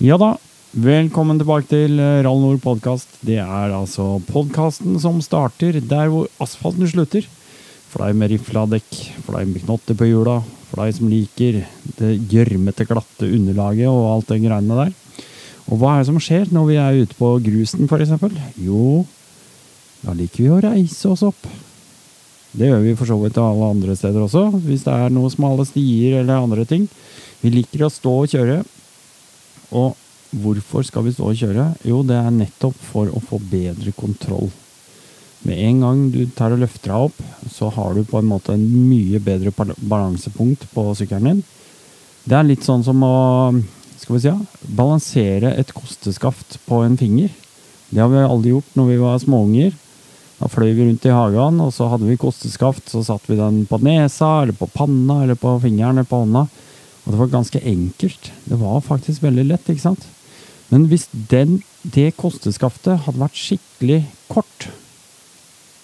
Ja da, velkommen tilbake til eh, Rall Nord podkast. Det er altså podkasten som starter der hvor asfalten slutter. For deg med rifla dekk, for deg med knotter på hjula, for deg som liker det gjørmete, glatte underlaget og alt det greiene der. Og hva er det som skjer når vi er ute på grusen, f.eks.? Jo, da liker vi å reise oss opp. Det gjør vi for så vidt alle andre steder også, hvis det er noen smale stier eller andre ting. Vi liker å stå og kjøre. Og hvorfor skal vi stå og kjøre? Jo, det er nettopp for å få bedre kontroll. Med en gang du tar og løfter deg opp, så har du på en måte en mye bedre balansepunkt på sykkelen din. Det er litt sånn som å skal vi si, balansere et kosteskaft på en finger. Det har vi aldri gjort når vi var småunger. Da fløy vi rundt i hagen, og så hadde vi kosteskaft. Så satte vi den på nesa, eller på panna, eller på fingeren eller på hånda. Og det var ganske enkelt. Det var faktisk veldig lett, ikke sant? Men hvis den, det kosteskaftet hadde vært skikkelig kort,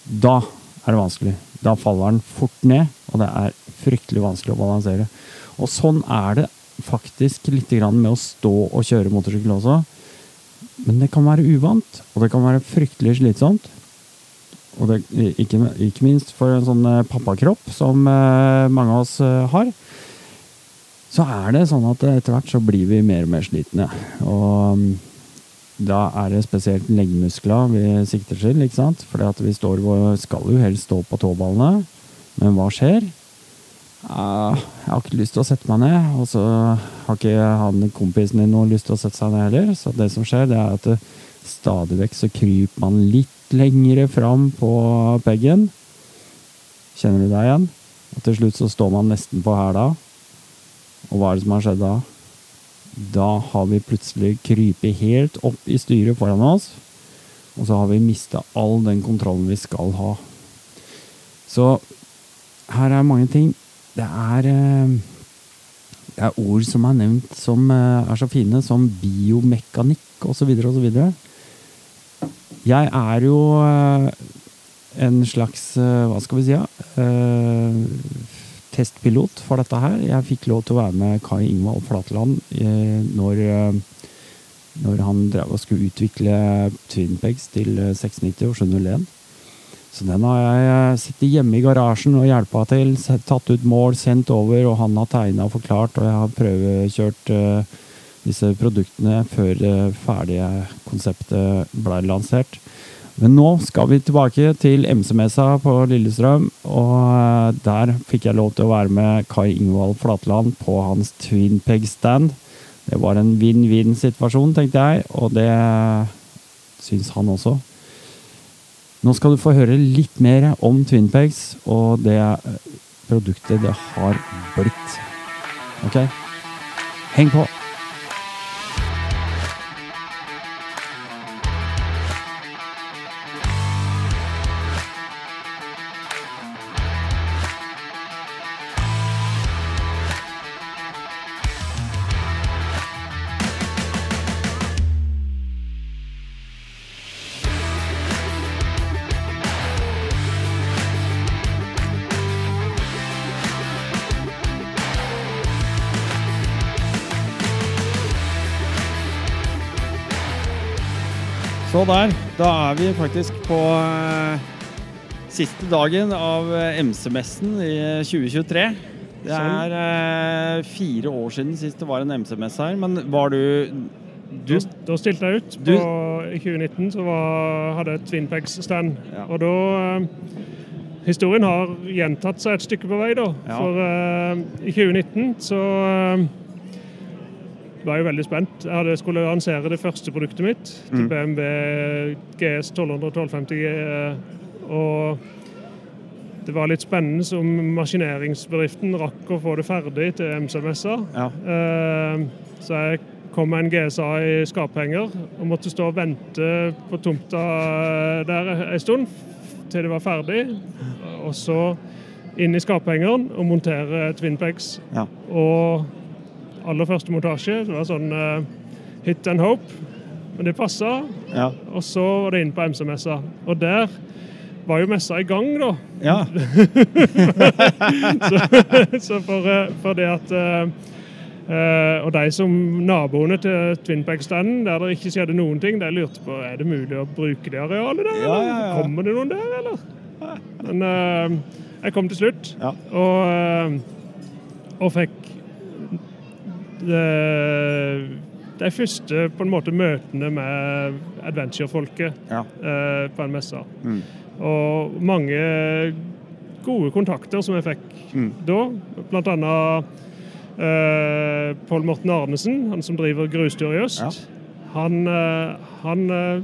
da er det vanskelig. Da faller den fort ned, og det er fryktelig vanskelig å balansere. Og sånn er det faktisk litt med å stå og kjøre motorsykkel også. Men det kan være uvant, og det kan være fryktelig slitsomt. Og det, ikke, ikke minst for en sånn eh, pappakropp som eh, mange av oss eh, har så er det sånn at etter hvert så blir vi mer og mer slitne. Og um, da er det spesielt leggmuskler vi sikter til, ikke sant? For vi står, skal jo helst stå på tåballene, men hva skjer? Jeg har ikke lyst til å sette meg ned, og så har ikke han kompisen din noe lyst til å sette seg ned heller. Så det som skjer, det er at det, stadig vekk så kryper man litt lengre fram på peggen. Kjenner du deg igjen? Og til slutt så står man nesten på hæla. Og hva er det som har skjedd da? Da har vi plutselig krypet helt opp i styret foran oss. Og så har vi mista all den kontrollen vi skal ha. Så her er mange ting. Det er, eh, det er ord som er nevnt som eh, er så fine, som biomekanikk osv. osv. Jeg er jo eh, en slags Hva skal vi si? Ja, testpilot for dette her. Jeg fikk lov til å være med Kai Ingvald Flatland eh, når, eh, når han drev og skulle utvikle Twinpegs til 690 og 701. Så den har jeg sittet hjemme i garasjen og hjelpa til, tatt ut mål, sendt over, og han har tegna og forklart, og jeg har prøvekjørt disse produktene før det ferdige konseptet ble lansert. Men nå skal vi tilbake til MC-messa på Lillestrøm. Og eh, der fikk jeg lov til å være med Kai Ingvald Flatland på hans Twinpeg-stand. Det var en vinn-vinn-situasjon, tenkte jeg, og det syns han også. Nå skal du få høre litt mer om Twinpegs og det produktet det har blitt. Ok? Heng på! Så der. Da er vi faktisk på uh, siste dagen av eh, MC-messen i 2023. Det er uh, fire år siden sist det var en MC-messe her. Men var du du, Da stilte jeg ut. På, I 2019 så var, hadde jeg Twinpegs-stand. Ja. Og da eh, Historien har gjentatt seg et stykke på vei, da. Ja. For i 2019 så var jo veldig spent. Jeg hadde skulle lansere det første produktet mitt til mm. BMW GS 1200 1250. Eh, og det var litt spennende som maskineringsbedriften rakk å få det ferdig til MC-messa. Ja. Eh, så jeg kom med en GSA i skaphenger og måtte stå og vente på tomta der en stund til det var ferdig. Og så inn i skaphengeren og montere Twinpex. Ja. Og aller første montasje. Det var sånn uh, hit and hope. Men det passa. Ja. Og så var det inn på MC-messa. Og der var jo messa i gang, da. Ja. så, så for, uh, for, det at uh, Eh, og de som naboene til Twinpack-standen, der det ikke skjedde noen ting, de lurte på er det mulig å bruke det arealet der. Ja, ja, ja. Kommer det noen der, eller? Men uh, jeg kom til slutt, Ja. og, uh, og fikk de første på en måte møtene med adventure-folket Ja. eh, på en messe. Mm. Og mange gode kontakter som jeg fikk Mm. da. Blant annet eh, Pål Morten Arnesen, han som driver Grustur i øst. Ja. Han, eh, han eh,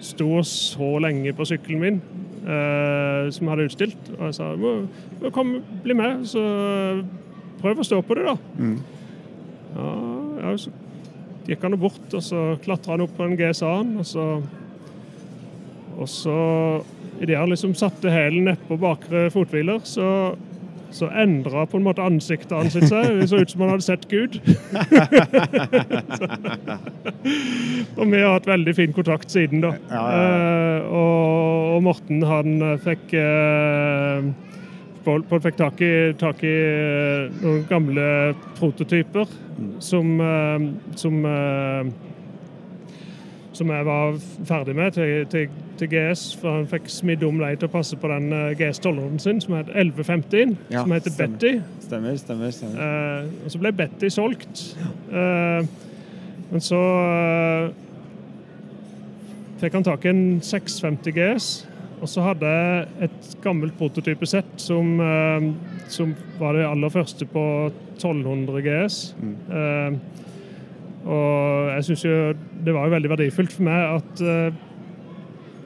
sto så lenge på sykkelen min eh, som jeg hadde utstilt. Og jeg sa må, må kom, bli med, så prøv å stå på det, da. Mm. Ja, ja, så gikk han bort, og så klatra han opp på en GSA-en, og så Og så, idet han liksom satte hælen nedpå bakre fothviler, så så endra på en måte ansiktet hans seg. Det så ut som han hadde sett Gud. og vi har hatt veldig fin kontakt siden, da. Ja, ja, Eh, og, og Morten, han eh, fikk eh, Pål fikk tak i, tak i eh, noen gamle prototyper som, eh, som eh, som jeg var ferdig med til, til, til GS. For han fikk smidd om dem til å passe på den GS 1200 sin, som het 1150, Ja, som heter stemmer. Betty. Stemmer, stemmer. stemmer. Eh, og så ble Betty solgt. Eh, men så eh, fikk han tak i en 650 GS. Og så hadde jeg et gammelt prototypesett som, eh, som var det aller første på 1200 GS. Mm. Eh, og jeg syns jo det var jo veldig verdifullt for meg at eh,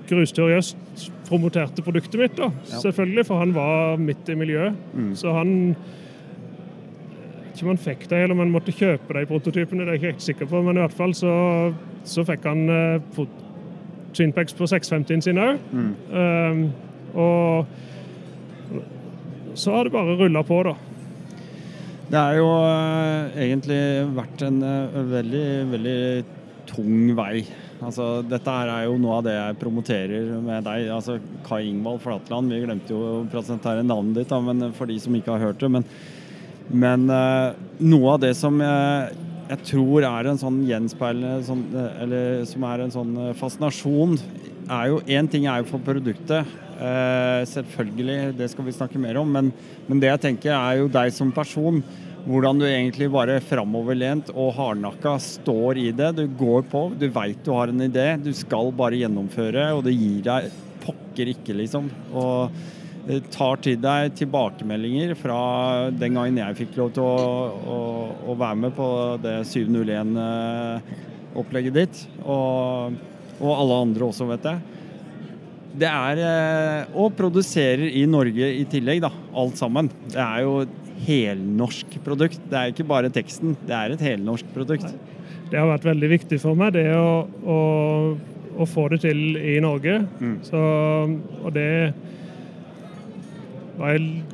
Grustør i øst promoterte produktet mitt, da. Ja. Selvfølgelig, for han var midt i miljøet. Mm. Så han Ikke om han fikk det, eller om han måtte kjøpe de prototypene, det er jeg ikke helt sikker på, men i hvert fall så, så fikk han uh, Twinpacks på 650-en sin òg. Mm. Um, og så har det bare rulla på, da. Det er jo eh, egentlig vært en eh, veldig, veldig tung vei. Altså, dette er jo noe av det jeg promoterer med deg. Altså, Kai Ingvald Flatland, vi glemte jo å presentere navnet ditt, da, men for de som ikke har hørt det. Men, men eh, noe av det som jeg, jeg tror er en sånn gjenspeilende sånn, eh, Eller som er en sånn eh, fascinasjon, er jo Én ting er jo for produktet. Eh, selvfølgelig, det skal vi snakke mer om. Men, men det jeg tenker er jo deg som person. Hvordan du egentlig bare framoverlent og hardnakka står i det. Du går på, du veit du har en idé, du skal bare gjennomføre, og det gir deg pokker ikke, liksom. Og tar til deg tilbakemeldinger fra den gangen jeg fikk lov til å, å, å være med på det 701-opplegget ditt. Og, og alle andre også, vet jeg. Det er eh, Og produserer i Norge i tillegg, da. Alt sammen. Det er jo et helnorsk produkt. Det er ikke bare teksten, det er et helnorsk produkt. Det har vært veldig viktig for meg, det å, å, å få det til i Norge. Mm. Så, og det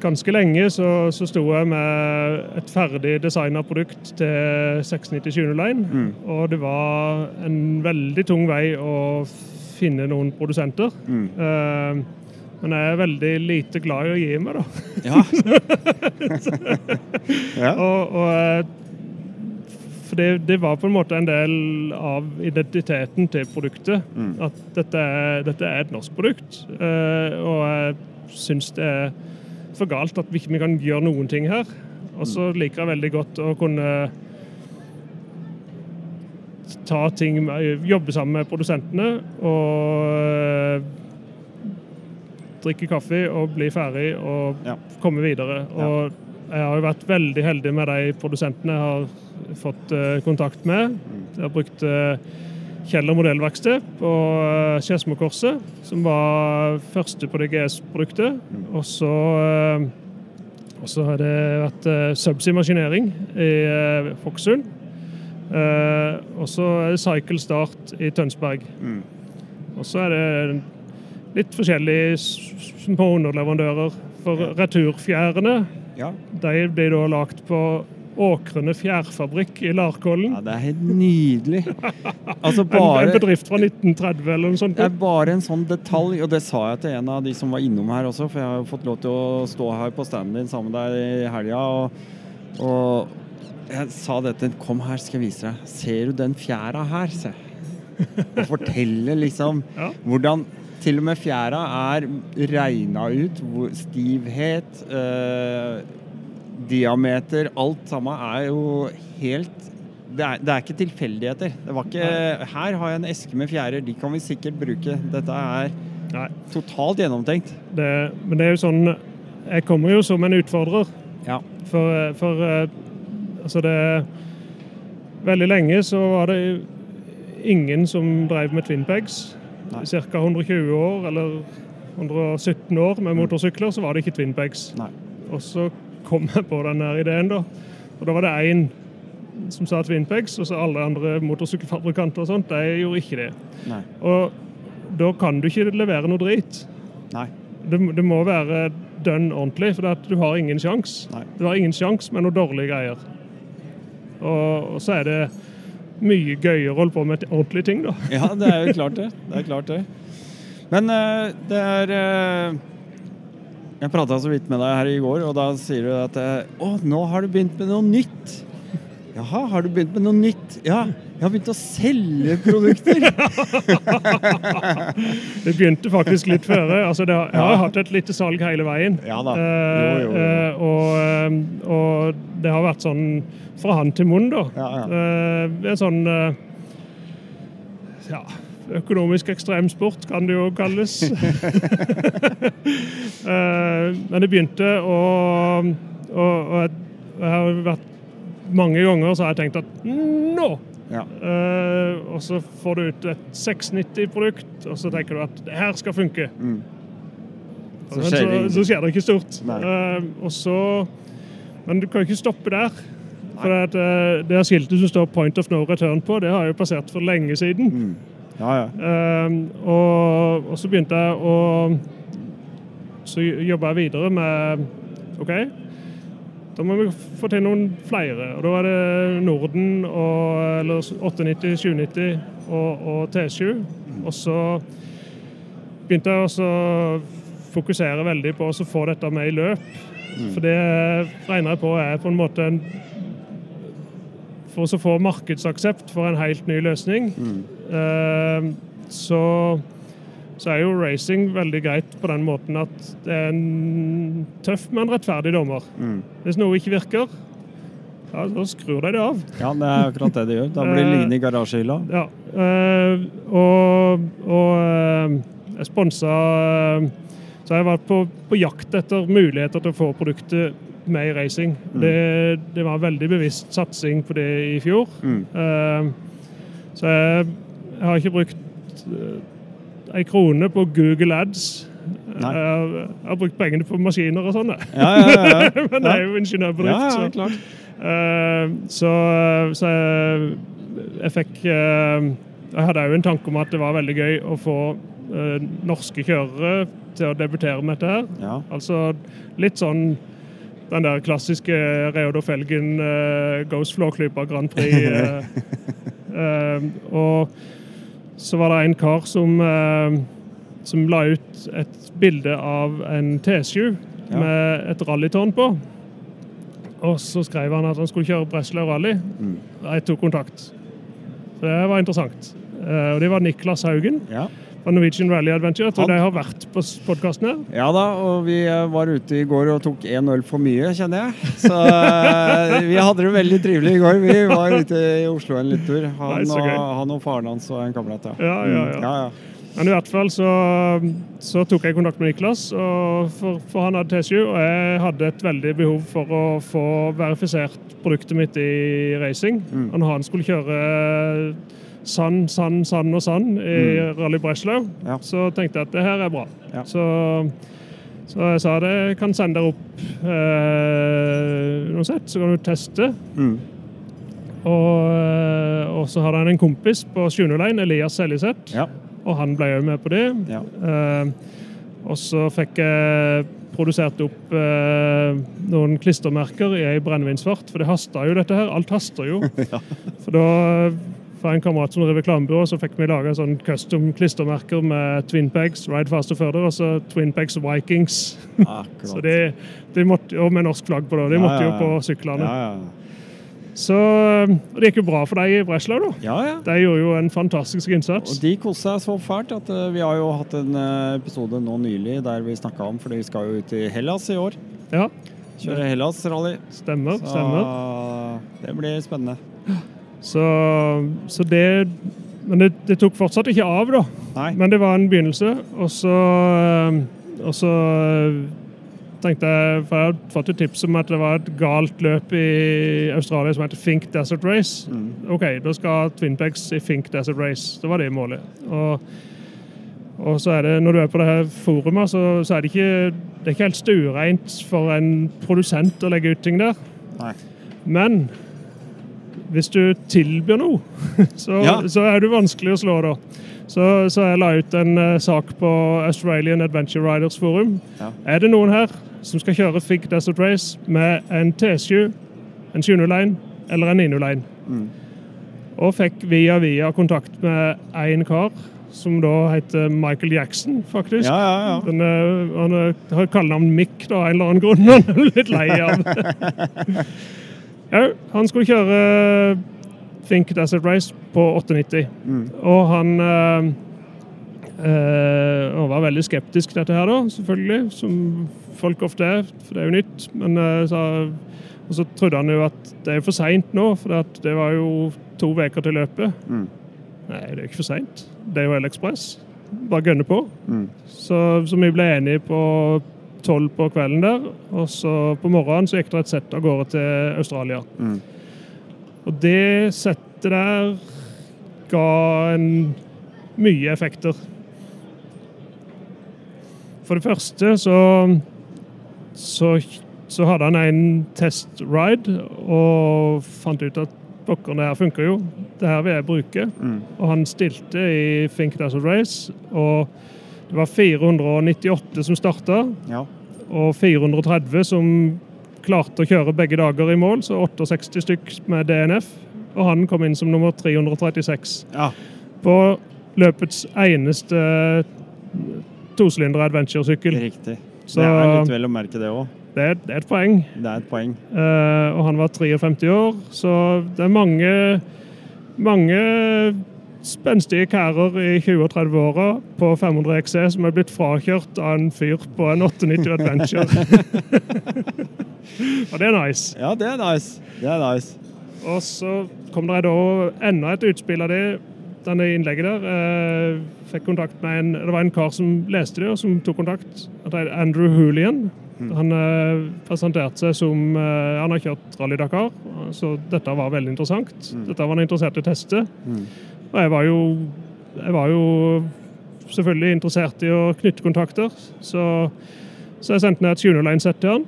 Ganske lenge så, så sto jeg med et ferdig designa produkt til 690-701. Mm. Og det var en veldig tung vei å finne noen produsenter. Mm. Uh, men jeg er veldig lite glad i å gi meg, da. Ja. ja. Og, og eh, for det, det var på en måte en del av identiteten til produktet. Mm. At dette er, dette er et norsk produkt. Uh, og jeg syns det er for galt at vi ikke kan gjøre noen ting her. Og så liker jeg veldig godt å kunne ta ting Jobbe sammen med produsentene og eh, drikke kaffe og bli ferdig og Ja. komme videre. Og jeg har jo vært veldig heldig med de produsentene jeg har fått eh, kontakt med. Jeg har brukt uh, Kjeller modellverksted på uh, Skedsmokorset, som var første på DGS-produktet. Og så eh, og så har det vært uh, Subsea Maskinering i Hokksund. Eh, og så er det Cycle Start i Tønsberg. Mm. Og så er det litt forskjellige små underleverandører. For returfjærene ja. de blir da lagt på Åkrene fjærfabrikk i Larkollen. Ja, det er helt nydelig. Altså En, en bedrift fra 1930 eller noe sånt. Det er bare en sånn detalj, og det sa jeg til en av de som var innom her også, for jeg har jo fått lov til å stå her på standen din sammen med deg i helga. Og, og jeg sa dette Kom her, skal jeg vise deg. Ser du den fjæra her, se? Og fortelle liksom Ja. hvordan til og med fjæra er regna ut. Hvor stivhet, eh, diameter, alt sammen er jo helt det er, det er ikke tilfeldigheter. Det var ikke Her har jeg en eske med fjærer, de kan vi sikkert bruke. Dette er Nei. totalt gjennomtenkt. Det, men det er jo sånn Jeg kommer jo som en utfordrer. Ja. For, for eh, altså det Veldig lenge så var det ingen som drev med twinpegs. I Ca. 120 år eller 117 år med motorsykler, så var det ikke twinpegs. Nei. Og så kom jeg på denne ideen, da. Og da var det én som sa twinpegs, og så alle andre motorsykkelfabrikanter og sånt, de gjorde ikke det. Nei. Og da kan du ikke levere noe drit. Nei. Det, det må være dønn ordentlig, for du har ingen sjans. Det har ingen sjans med noe dårlige greier. Og, og så er det mye gøyere å holde på med ordentlige ting, da. Ja, det er jo klart det. Det er klart det. Men uh, det er eh, Jeg prata så vidt med deg her i går, og da sier du at eh, Å, nå har du begynt med noe nytt. Jaha, har du begynt med noe nytt? Ja, jeg har begynt å selge produkter. Det begynte faktisk litt før. Altså, det har, jeg har hatt et lite salg hele veien. Ja da. Eh, Jo, jo, jo. eh, og, eh, og det har vært sånn fra hand til munn, da. Ja, ja. Eh, en sånn eh, ja, økonomisk ekstremsport, kan det jo kalles. Eh, men det begynte å og, og jeg, jeg har vært Mange ganger så har jeg tenkt at nå! Ja. Uh, og så får du ut et 690-produkt, og så tenker du at det her skal funke. Mm. Så skjer så, så skjer det ikke stort. Nei. Og så, men du kan jo ikke stoppe der. For at, uh, det skiltet som står 'Point of no return' på, det har jo passert for lenge siden. Mm. Ja, ja. Eh, og, og så begynte jeg å Så jobba jeg videre med OK, da må vi få til noen flere. Og da var det Norden og eller 890, 790 og, og T7. Og så begynte jeg også å fokusere veldig på å få dette med i løp. For det regner jeg på er på en måte en For å få markedsaksept for en helt ny løsning, eh, så, så er jo racing veldig greit på den måten at det er en tøff, men rettferdig dommer. Mm. Hvis noe ikke virker, ja, så skrur de det av. ja, det er akkurat det de gjør. Da blir det Eh, i garasjehylla. Ja, eh, og, og jeg sponsa så Så jeg vært på, på jakt etter muligheter til å få produktet med i racing. Det, det var veldig bevisst satsing på det i fjor. Mm. Så jeg, jeg har ikke brukt ei krone på Google Ads. Nei. Jeg har, jeg har brukt pengene på maskiner og sånn. Ja, ja, ja. ja. men jeg er jo ingeniørbedrift. Så-. Eh, så, så jeg, jeg fikk eh, Jeg hadde òg en tanke om at det var veldig gøy å få eh, norske kjørere til å debutere med dette her. Ja. Altså litt sånn den der klassiske Reodor Felgen uh, Ghost Flåklypa Grand Prix. Uh, uh, og så var det en kar som, eh, som la ut et bilde av en T7 Ja. med et rallytårn på. Og så skrev han at han skulle kjøre Breslau Rally. Mm. Jeg tok kontakt. Så det var interessant. Eh, og det var Niklas Haugen Ja. Fra Norwegian Rally Adventure. Jeg tror Han- de har vært på podkasten her. ja da, og vi eh, var ute i går og tok én øl for mye, kjenner jeg. Så eh, vi hadde det veldig trivelig i går. Vi var ute i Oslo en liten tur. Han, Nei, og, han og faren hans og en kamerat. Ja. Ja, ja, ja. Mm, ja, ja. Men i hvert fall så, så tok jeg kontakt med Niklas, for, for han hadde T7. Og jeg hadde et veldig behov for å få verifisert produktet mitt i racing. Mm. Han skulle kjøre sand, sand, sand og sand i Rally Breslau, Mm. Ja. så tenkte jeg at det her er bra. Ja. Så, så jeg sa det, jeg kan sende dere opp eh, noe sett, så kan du teste. Mm. Og, eh, og så hadde han en kompis på 701, Elias Seljeseth, ja. og han ble jo med på det. ja. Eh, og så fikk jeg produsert opp eh, noen klistremerker i ei brennevinsfart, for det haster jo dette her. Alt haster jo. For da fra en kamerat som driver reklamebyrå, så fikk vi laga sånn custom klistremerker med Twinpegs, Ride Faster Further, og så Twinpegs Vikings. Så de, de måtte, og med norsk flagg på, da. De Ja, måtte jo på syklene. ja, ja. Så eh, det gikk jo bra for deg i Breslau, da. Ja, ja. De gjorde jo en fantastisk innsats. Og de koste seg så fælt at eh, vi har jo hatt en eh, episode nå nylig der vi snakka om, for de skal jo ut i Hellas i år. Ja, Kjøre Hellas-rally. stemmer. Så stemmer. det blir spennende. Så, så det Men det, det tok fortsatt ikke av, da. Nei. Men det var en begynnelse. Og så, eh, og så eh, tenkte jeg For jeg hadde fått et tips om at det var et galt løp i Australia som heter Fink Desert Race. Mm. OK, da skal Twinpex i Fink Desert Race. Det var det målet. Og, og så er det, når du er på det her forumet, så, så er det ikke, det er ikke helt stuereint for en produsent å legge ut ting der. Nei. Men hvis du tilbyr noe, så, Ja. så er du vanskelig å slå da. Så, så jeg la ut en uh, sak på Australian Adventure Riders Forum. Ja. Er det noen her som skal kjøre Fig Desert Race med en T7, en 701 eller en 901? Mm. Og fikk via via kontakt med én kar som da heter Michael Jackson, faktisk. Ja, ja, ja. Den, eh, han eh, har kallenavn Mick da, av en eller annen grunn. Han er litt lei av. ja, han skulle kjøre Think Desert Race på 890. Mm. Og han øh, øh, var veldig skeptisk til dette her, da, selvfølgelig. Som folk ofte er, for det er jo nytt. Men øh, så, og så trodde han jo at det er for seint nå, for at det var jo to uker til løpet. Mm. Nei, det er ikke for seint. Det er jo L-Ekspress. Bare gønne på. Mm. Så, så vi ble enige på tolv på kvelden der. Og så på morgenen så gikk det et sett av gårde til Australia. Mm. Og det settet der ga en mye effekter. For det første så, så, så hadde han en testride og fant ut at pokker, det her funker jo. Det her vil jeg bruke. Mm. Og han stilte i Think That's a Race, og det var 498 som starta, Ja. Og 430 som klarte å kjøre begge dager i mål, så 68 stykk med DNF. Og han kom inn som nummer 336 ja. på løpets eneste tosylindere adventure-sykkel. Riktig. Så det er litt vel å merke det òg. det, det er et poeng. Det er et poeng. Uh, og han var 53 år, så det er mange, mange spenstige karer i 20-30-åra på 500 XE som er blitt frakjørt av en fyr på en 890 Adventure. og det er nice. Ja, det er nice. Det er nice. Og så kom det da enda et utspill av det, denne innlegget der. Eh, fikk kontakt med en, Det var en kar som leste det, og som tok kontakt. Han heter Andrew Hoolian. Han eh, presenterte seg som eh, Han har kjørt Rally Dakar, så dette var veldig interessant. Dette var han interessert i å teste. Mm. Og jeg var jo Jeg var jo selvfølgelig interessert i å knytte kontakter, så, så jeg sendte ned et 701-sett til han.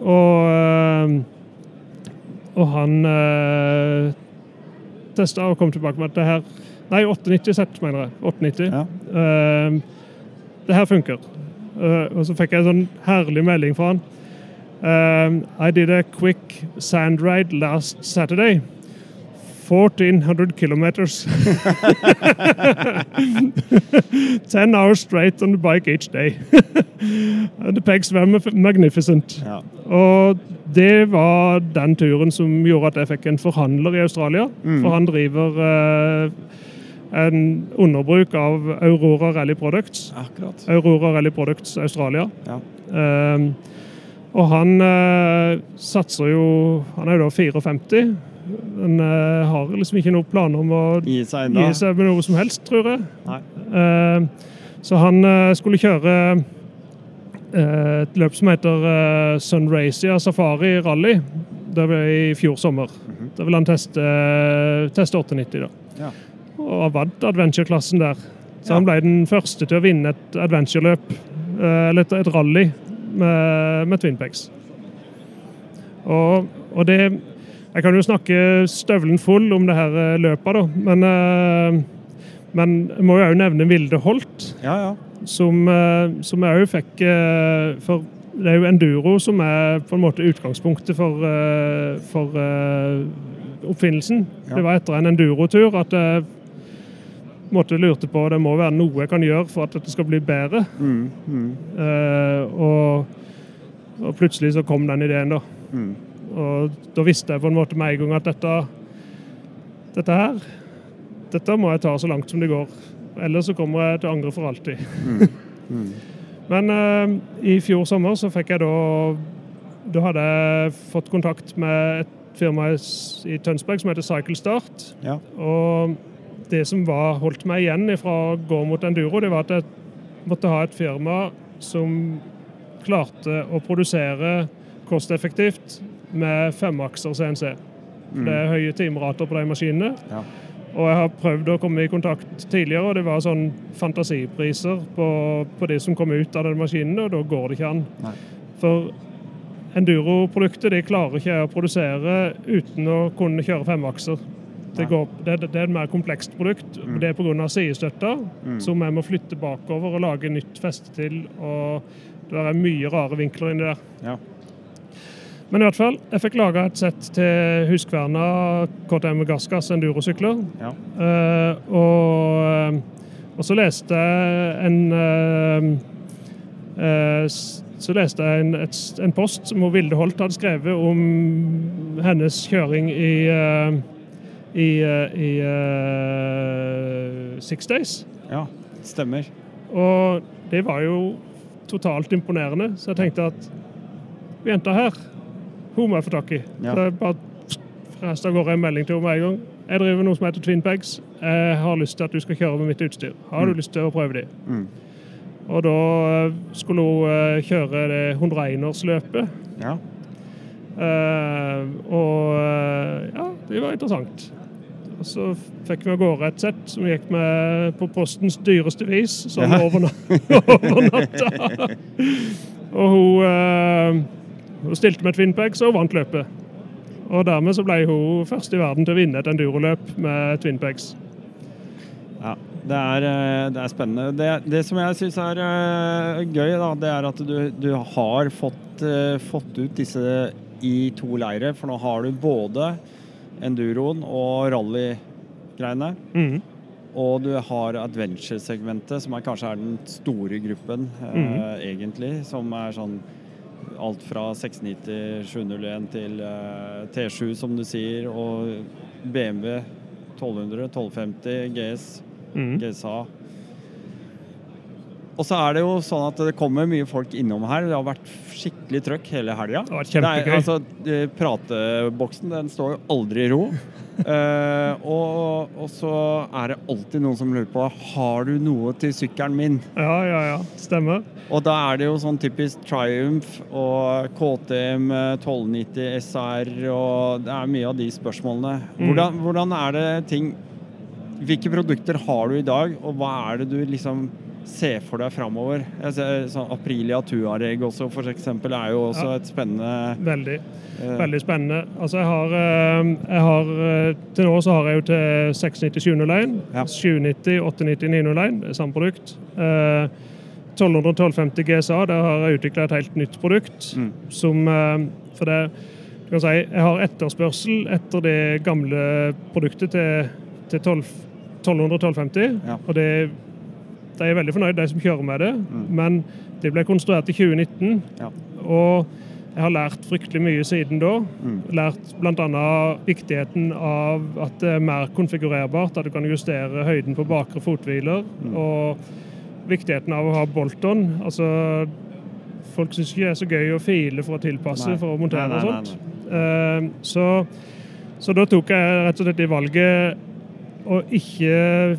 Og, eh, og han eh, testa og kom tilbake med at det her Nei, 890-sett, mener jeg. 890. Ja. Eh, det her funker. Eh, og så fikk jeg en sånn herlig melding fra han. Um, I did a quick sand ride last Saturday. 1400 kilometers. 10 hours straight on the bike each day. The pegs were magnificent. Ja. Og det var den turen som gjorde at jeg fikk en forhandler i Australia. Mm. For han driver eh, en underbruk av Aurora Rally Products. Akkurat. Aurora Rally Products Australia. Ja. Ehm, og han eh, satser jo Han er jo da 54. Han eh, har liksom ikke noen planer om å Gi seg gi seg med noe som helst, tror jeg. Nei. Ehm, så han eh, skulle kjøre eh, et løp som heter Sunracia Safari Rally. Det var i fjor sommer. Da ville han teste, teste 890. da. Ja. Og vant adventure-klassen der. Så Ja. han ble den første til å vinne et adventure-løp, eh, eller et, et rally, med, med Twinpex. Og, og det Jeg kan jo snakke støvelen full om det her eh, løpet, da, men, eh, men jeg må jo òg nevne Vilde Holt, Ja, ja. som, eh, som jeg òg fikk For det er jo enduro som er på en måte utgangspunktet for, for oppfinnelsen. Ja. Det var etter en endurotur at jeg måtte lurte på det må være noe jeg kan gjøre for at dette skal bli bedre. Mm, mm, Uh, og, og plutselig så kom den ideen, da. mm. Og da visste jeg på en måte med en gang at dette, dette her Dette må jeg ta så langt som det går. Ellers så kommer jeg til å angre for alltid. Men eh, i fjor sommer så fikk jeg da Da hadde jeg fått kontakt med et firma i Tønsberg som heter Cycle Start. Ja. Og det som var, holdt meg igjen fra å gå mot enduro, det var at jeg måtte ha et firma som klarte å produsere kosteffektivt med femakser CNC. For Det er høye timerater på de maskinene. Ja. Og jeg har prøvd å komme i kontakt tidligere, og det var sånn fantasipriser på, på det som kom ut av den maskinen, og da går det ikke an. Nei. For Enduro-produktet de klarer ikke å produsere uten å kunne kjøre femakser. Det, går, det, det er et mer komplekst produkt. Mm. Det er pga. sidestøtta, Mm. som jeg må flytte bakover og lage nytt feste til. og Det er mye rare vinkler inni der. Ja. Men i hvert fall, jeg fikk laga et sett til Huskverna KTM Gassgass endurosykler. Ja. Uh, og, og så leste jeg en uh, uh, Så leste jeg en, et, en post som Vilde Holt hadde skrevet om hennes kjøring i i, i Six Days. ja. Stemmer. Og det var jo totalt imponerende, så jeg tenkte at jenta her, hun må jeg få tak i. Ja. Så jeg bare freste av gårde en melding til henne med en gang. Jeg driver noe som heter Twin Pegs. Jeg har lyst til at du skal kjøre med mitt utstyr. Har du Mm. lyst til å prøve de? Mm. Og da eh, skulle hun eh, kjøre det 101-årsløpet. Ja. Uh, og ja, det var interessant. Og så fikk vi av gårde et sett som gikk med på postens dyreste vis, sånn Ja. over, natta. og hun, eh, hun stilte med Twinpegs og vant løpet. Og dermed så ble hun først i verden til å vinne et enduroløp med Twinpegs. Ja, det er, eh, det er spennende. Det, det som jeg syns er eh, gøy, da, det er at du, du har fått, eh, fått ut disse i to leire. For nå har du både enduroen og rallygreiene. Mhm. Og du har adventure-segmentet, som er kanskje er den store gruppen, eh, Mhm. egentlig. Som er sånn alt fra 690, 701 til eh, T7, som du sier, og BMW 1200, 1250, GS, mm. GSA. Og så er det jo sånn at det kommer mye folk innom her. Det har vært skikkelig trøkk hele helga. Altså, prateboksen den står jo aldri i ro. uh, og, og så er det alltid noen som lurer på Har du noe til sykkelen min. Ja, ja, ja. Stemmer. Og da er det jo sånn typisk Triumph og KTM eh, 1290 SR og det er mye av de spørsmålene. Mm. Hvordan, hvordan er det ting Hvilke produkter har du i dag, og hva er det du liksom ser for deg framover? Sånn Aprilia Tuareg også, for eksempel, er jo også Ja. et spennende Veldig. eh, Veldig spennende. Altså, jeg har, eh, jeg har eh, Til nå så har jeg jo til 690 701, Ja. 790 890 901. Det er samme produkt. Eh, 1200 1250 GSA, der har jeg utvikla et helt nytt produkt. Mm. Som eh, For det du kan si, Jeg har etterspørsel etter det gamle produktet til, til 12, 1200 1250. Ja. Og det, de er veldig fornøyd, de som kjører med det. Mm. Men det ble konstruert i 2019. Ja. Og jeg har lært fryktelig mye siden da. Mm. Lært bl.a. viktigheten av at det er mer konfigurerbart, at du kan justere høyden på bakre fothviler. Mm. Og viktigheten av å ha bolt-on. Altså, folk syns ikke det er så gøy å file for å tilpasse Nei. for å montere Nei, nei, og sånt. Uh, så, så da tok jeg rett og slett det valget å ikke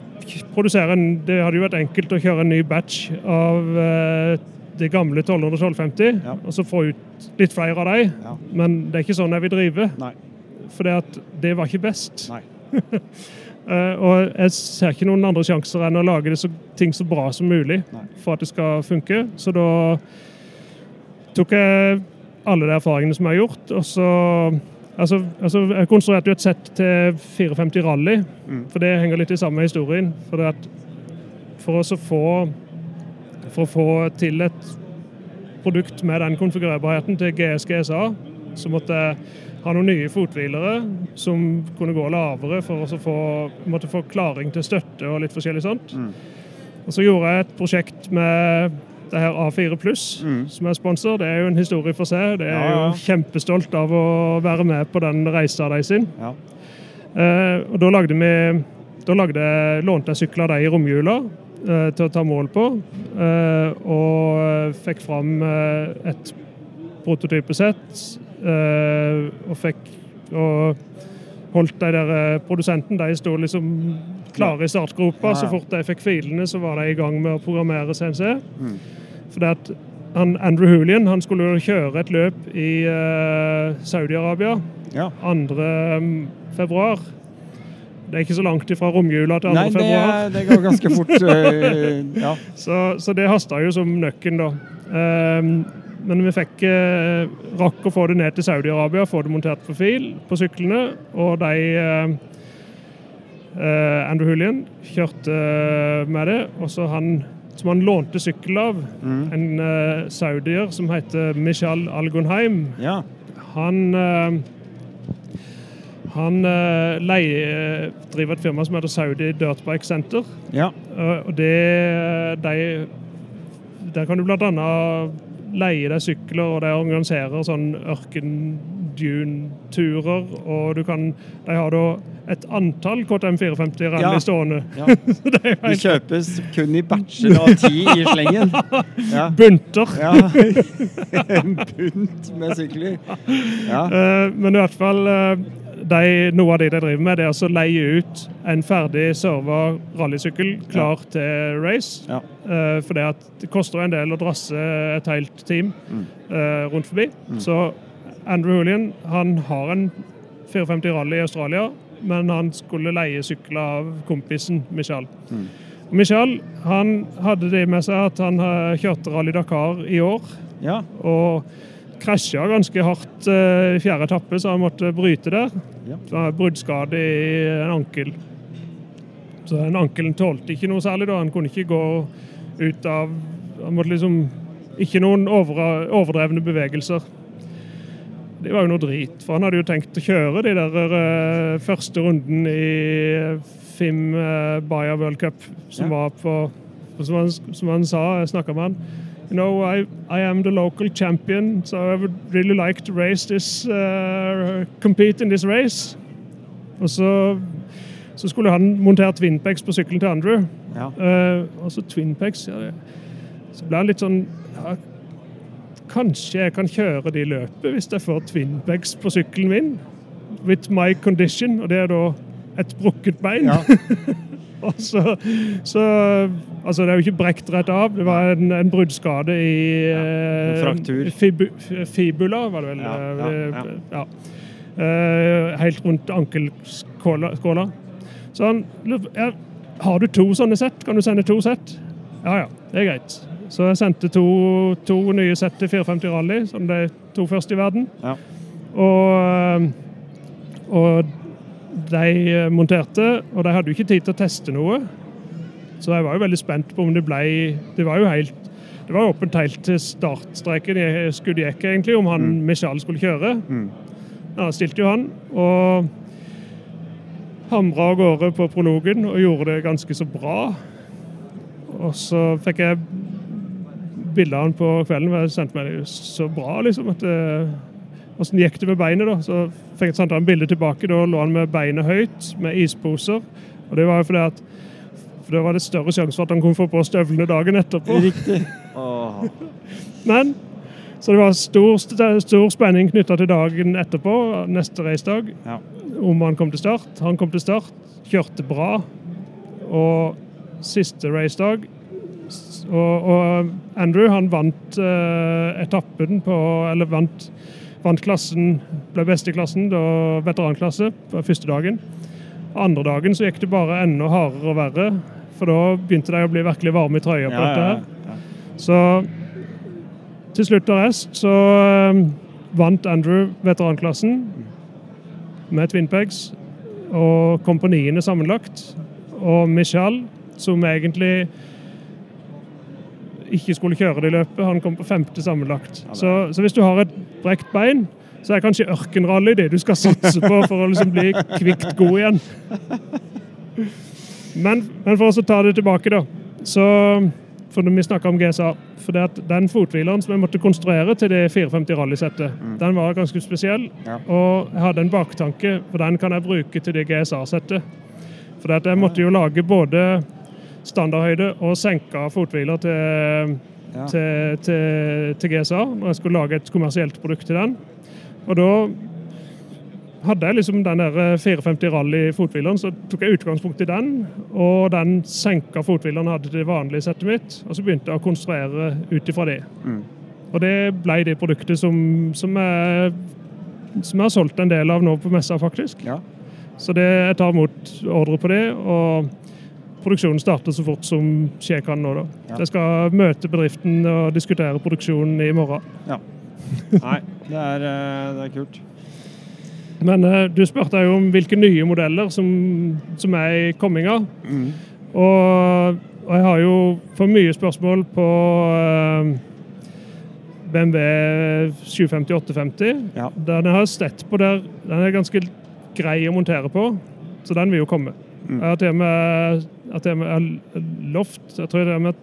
produsere en Det hadde jo vært enkelt å kjøre en ny batch av eh, det gamle 1200-1250, Ja. og så få ut litt flere av dem. Ja. Men det er ikke sånn jeg vil drive. For det, at det var ikke best. Eh, og jeg ser ikke noen andre sjanser enn å lage det så, ting så bra som mulig Nei. for at det skal funke. Så da tok jeg alle de erfaringene som jeg har gjort, og så Altså, altså jeg konstruerte jo et sett til 54 Rally, Mm. for det henger litt i samme historien. For, at for, oss å få, for å få til et produkt med den konfigurerbarheten til GS GSA, så måtte jeg ha noen nye fothvilere som kunne gå lavere for å få, måtte få klaring til støtte og litt forskjellig sånt. Mm. Og så gjorde jeg et prosjekt med det her A4 Pluss, Mm. som er sponsor. Det er jo en historie for seg. Det er Ja, ja. jo kjempestolt av å være med på den reisa de sin. Ja. Eh, og da lagde vi Da lagde, lånte jeg sykler av de i romjula eh, til å ta mål på. eh, og fikk fram eh, et prototypesett. eh, og fikk og holdt de der eh, produsenten De sto liksom klare i startgropa. Ja, ja. Så fort de fikk filene, så var de i gang med å programmere CNC. Mm. Fordi at han, Andrew Hoolian han skulle jo kjøre et løp i uh, Saudi-Arabia ja. 2. februar. Det er ikke så langt ifra romjula til 2. Nei, det, det går ganske fort. øh, ja. så, så det hasta jo som nøkken, da. Um, men vi fikk eh, rakk å få det ned til Saudi-Arabia, få det montert på fil på syklene. Og de eh, eh, Andrew Hoolian kjørte eh, med det. Og så han som han lånte sykkel av, Mm. en uh, saudier som heter Michal Algonheim. ja. Han uh, han eh, leier, driver et firma som heter Saudi Dirtbike Center. Ja. Og det de, Der kan du bl.a. leie deg sykler, og de organiserer sånn ørken-dune-turer. Og du kan De har da et antall KTM 450 rally Ja. stående. ja. Er De kjøpes kun i batcher av ti i slengen. Ja. bunter. ja. En bunt med sykler. Ja. Eh, men i hvert fall uh, de, Noe av det de driver med, det er altså å leie ut en ferdig serva rallysykkel klar til race. Ja. Uh, for det, at det koster en del å drasse et helt team Mm. rundt forbi. Så Andrew Hoolian han har en 54 rally i Australia, men han skulle leie sykler av kompisen Michal. Mm. Og han hadde det med seg at han eh, kjørte Rally Dakar i år. ja. Og krasja ganske hardt eh, i fjerde etappe, så han måtte bryte der. Ja. Bruddskade i en ankel. Så den ankelen tålte ikke noe særlig. da. Han kunne ikke gå ut av Han måtte liksom Ikke noen overdrevne bevegelser. Det var jo noe drit, for han hadde jo tenkt å kjøre de der eh, første runden i FIM uh, Bayer World Cup, som Ja. var på som han, som han sa, jeg snakka med han You know, I, I am the local champion, so I would really like to race this, uh, compete in this race. Og så, så skulle han montert Twinpex på sykkelen til Andrew. ja. Uh, og så Twinpex ja, det- Så ble han litt sånn ja, Kanskje jeg kan kjøre de løpet hvis jeg får twinbags på sykkelen min. With my condition. Og det er da et brukket bein. ja. Og så, så Altså, det er jo ikke brekt rett av. Det var en, en bruddskade i en eh, fraktur. Fibu, fibula, var det vel. Ja, eh, ja, ja. Eh, helt rundt ankelskåla. skåla. Så han Har du to sånne sett? Kan du sende to sett? Ja ja, det er greit. Så jeg sendte to, to nye sett til 450 Rally, som de to første i verden. Ja. Og, eh, og de eh, monterte, og de hadde jo ikke tid til å teste noe. Så jeg var jo veldig spent på om det ble Det var jo helt det var åpent helt til startstreken i Skudieke, egentlig, om han Michal skulle kjøre. Mm. Ja, stilte jo han, og hamra av gårde på prologen og gjorde det ganske så bra. Og så fikk jeg bilde av han på kvelden, og jeg sendte meg så bra, liksom. at eh, Åssen gikk det med beinet, da? Så fikk jeg sendt han bilde tilbake. Da lå han med beinet høyt, med isposer. Og det var jo fordi at for da var det større sjanse for at han kunne få på støvlene dagen etterpå. Riktig. Åh. Men Så det var stor, stor spenning knytta til dagen etterpå, neste racedag, Ja. om han kom til start. Han kom til start, kjørte bra. Og siste racedag og, og Andrew han vant eh, etappen på Eller vant, vant klassen, ble best i klassen, da veteranklasse, på første dagen. Andre dagen så gikk det bare enda hardere og verre, for da begynte de å bli virkelig varme i trøya på Ja, dette her. ja. Så til slutt og rest så eh, vant Andrew veteranklassen med Twin Pegs og kom på niende sammenlagt. Og Michelle, som egentlig ikke skulle kjøre det i løpet, han kom på femte sammenlagt. Så, så hvis du har et brekt bein, så er kanskje ørkenrally det du skal satse på for å liksom bli kvikt god igjen. Men, men for å ta det tilbake, da. Så for når vi snakka om GSA, for den fothvileren som jeg måtte konstruere til det 450 rallysettet, den var ganske spesiell. Ja. Og jeg hadde en baktanke, for den kan jeg bruke til det GSA-settet. For jeg måtte jo lage både standardhøyde og senka fothviler til, Ja. til, til, til GSA når jeg skulle lage et kommersielt produkt til den. Og da hadde jeg liksom den der 450 Rally-fothvileren, så tok jeg utgangspunkt i den. Og den senka fothvileren hadde til det vanlige settet mitt, og så begynte jeg å konstruere ut ifra det. Mm. Og det ble det produktet som, som, jeg, som jeg har solgt en del av nå på messa, faktisk. Ja. Så det, jeg tar imot ordre på det, og produksjonen starter så fort som skje kan nå. da. Ja. Jeg skal møte bedriften og diskutere produksjonen i morgen. Ja. Nei, det er, eh, det er kult. Men eh, du spurte jo om hvilke nye modeller som, som er i komminga. Mm. Og, og jeg har jo for mye spørsmål på eh, BMW 750-850. Ja. Den jeg har sett på der, den er ganske grei å montere på, så den vil jo komme. Mm. Jeg har til og med, jeg har lovt Jeg tror jeg har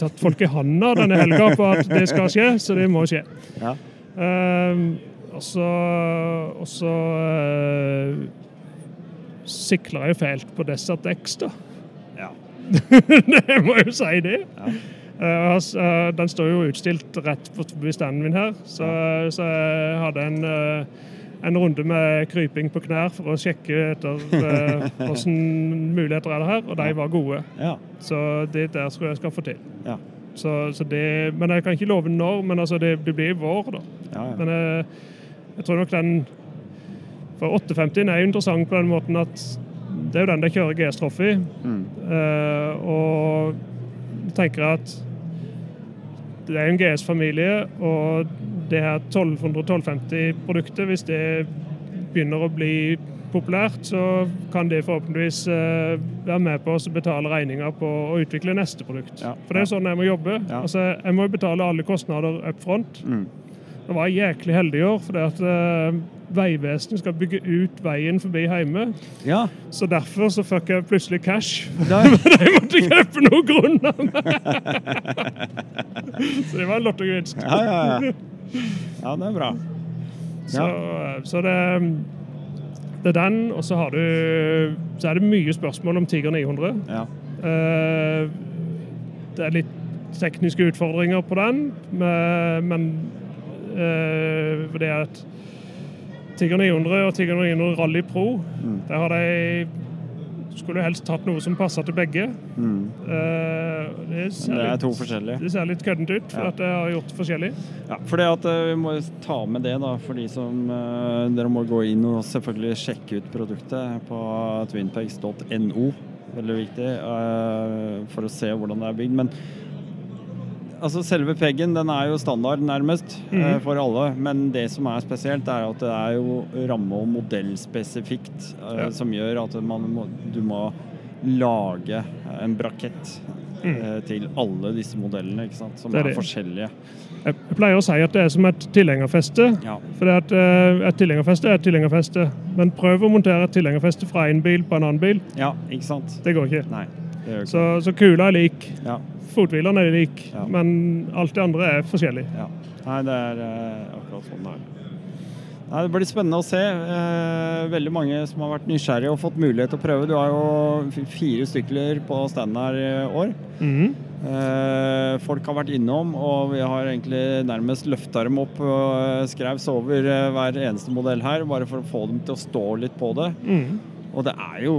tatt folk i handa denne helga på at det skal skje, så det må skje. Ja. Ehm, og så Og så uh, sikler jeg jo fælt på Desert X, da. Ja. jeg må jo si det. Ja. Uh, eh, den står jo utstilt rett på standen min her, så, så jeg hadde en, eh, en runde med kryping på knær for å sjekke etter hvordan muligheter er det her, og de var gode. Ja. Så det der tror jeg jeg skal få til. Ja. Så, så det, men jeg kan ikke love når, men altså det, det blir i vår, da. Ja. Men jeg, jeg tror nok den For 850 er jo interessant på den måten at det er jo den de kjører GS-troff i. Mm. Eh, og tenker at det er en GS-familie, og det her 1200-1250-produktet, hvis det begynner å bli populært, så kan det forhåpentligvis eh, være med på å betale regninga på å utvikle neste produkt. Ja. For det er sånn jeg må jobbe. Ja. Altså, jeg må jo betale alle kostnader up front. Mm. Jeg var jæklig heldig i år, fordi at uh, Vegvesenet skal bygge ut veien forbi hjemme. Ja. Så derfor så fikk jeg plutselig cash. Da, Jeg måtte kjøpe noen grunn av meg! så det var en lottogevinst. ja, ja, ja. Ja, det er bra. Så, så det, det er den, og så har du Så er det mye spørsmål om Tiger 900. Ja. Eh, det er litt tekniske utfordringer på den, men, men eh, det er at Tiger 900 og Tiger 900 Rally Pro, Mm. der har de skulle helst tatt noe som passa til begge. Mm. Eh, det, ser Det er litt, to forskjellige. det ser litt køddent ut, for Ja. at jeg har gjort forskjellig. Ja, for det at eh, Vi må ta med det da, for de som eh, Dere må gå inn og selvfølgelig sjekke ut produktet på twinpegs.no. Veldig viktig eh, for å se hvordan det er bygd. Men altså selve peggen den er jo standard nærmest mm. For alle. Men det som er spesielt, er at det er jo ramme- og modellspesifikt eh, Ja. som gjør at man må, du må lage en brakett mm. til alle disse modellene, ikke sant? som Det er er forskjellige. Jeg pleier å si at det er som et tilhengerfeste. Ja. For eh, et tilhengerfeste er et tilhengerfeste. Men prøv å montere et tilhengerfeste fra en bil på en annen bil. Ja, ikke sant? Det går ikke. Nei, Så, så kula er lik. ja, Fothvilene er lik. Ja. Men alt det andre er forskjellig. ja. Nei, det er eh, akkurat sånn det er. Nei, Det blir spennende å se. Eh, veldig mange som har vært nysgjerrige og fått mulighet til å prøve. Du har jo fire stykker på stand her i år. Mhm. Eh, folk har vært innom, og vi har egentlig nærmest løfta dem opp og skrevs over eh, hver eneste modell her, bare for å få dem til å stå litt på det. Mhm. Og det er jo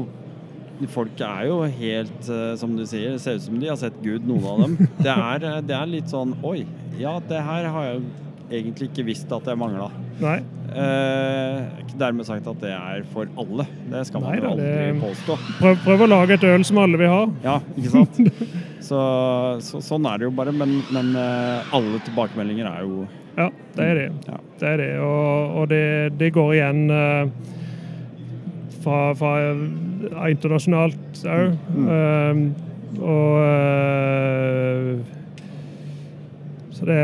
Folk er jo helt, eh, som du sier, det ser ut som de har sett Gud, noen av dem. Det er, eh, det er litt sånn Oi, ja, det her har jeg egentlig ikke visst at jeg mangla. Eh, dermed sagt at det er for alle. Det skal man Nei jo aldri det- påstå. Prøv, prøv å lage et øl som alle vil ha. Ja, ikke sant? Så, så, sånn er det jo bare. Men, men eh, alle tilbakemeldinger er jo Ja, det er det. Ja. Det er det. Og, og det, det går igjen eh, fra, fra internasjonalt òg. Mm. og eh, Så det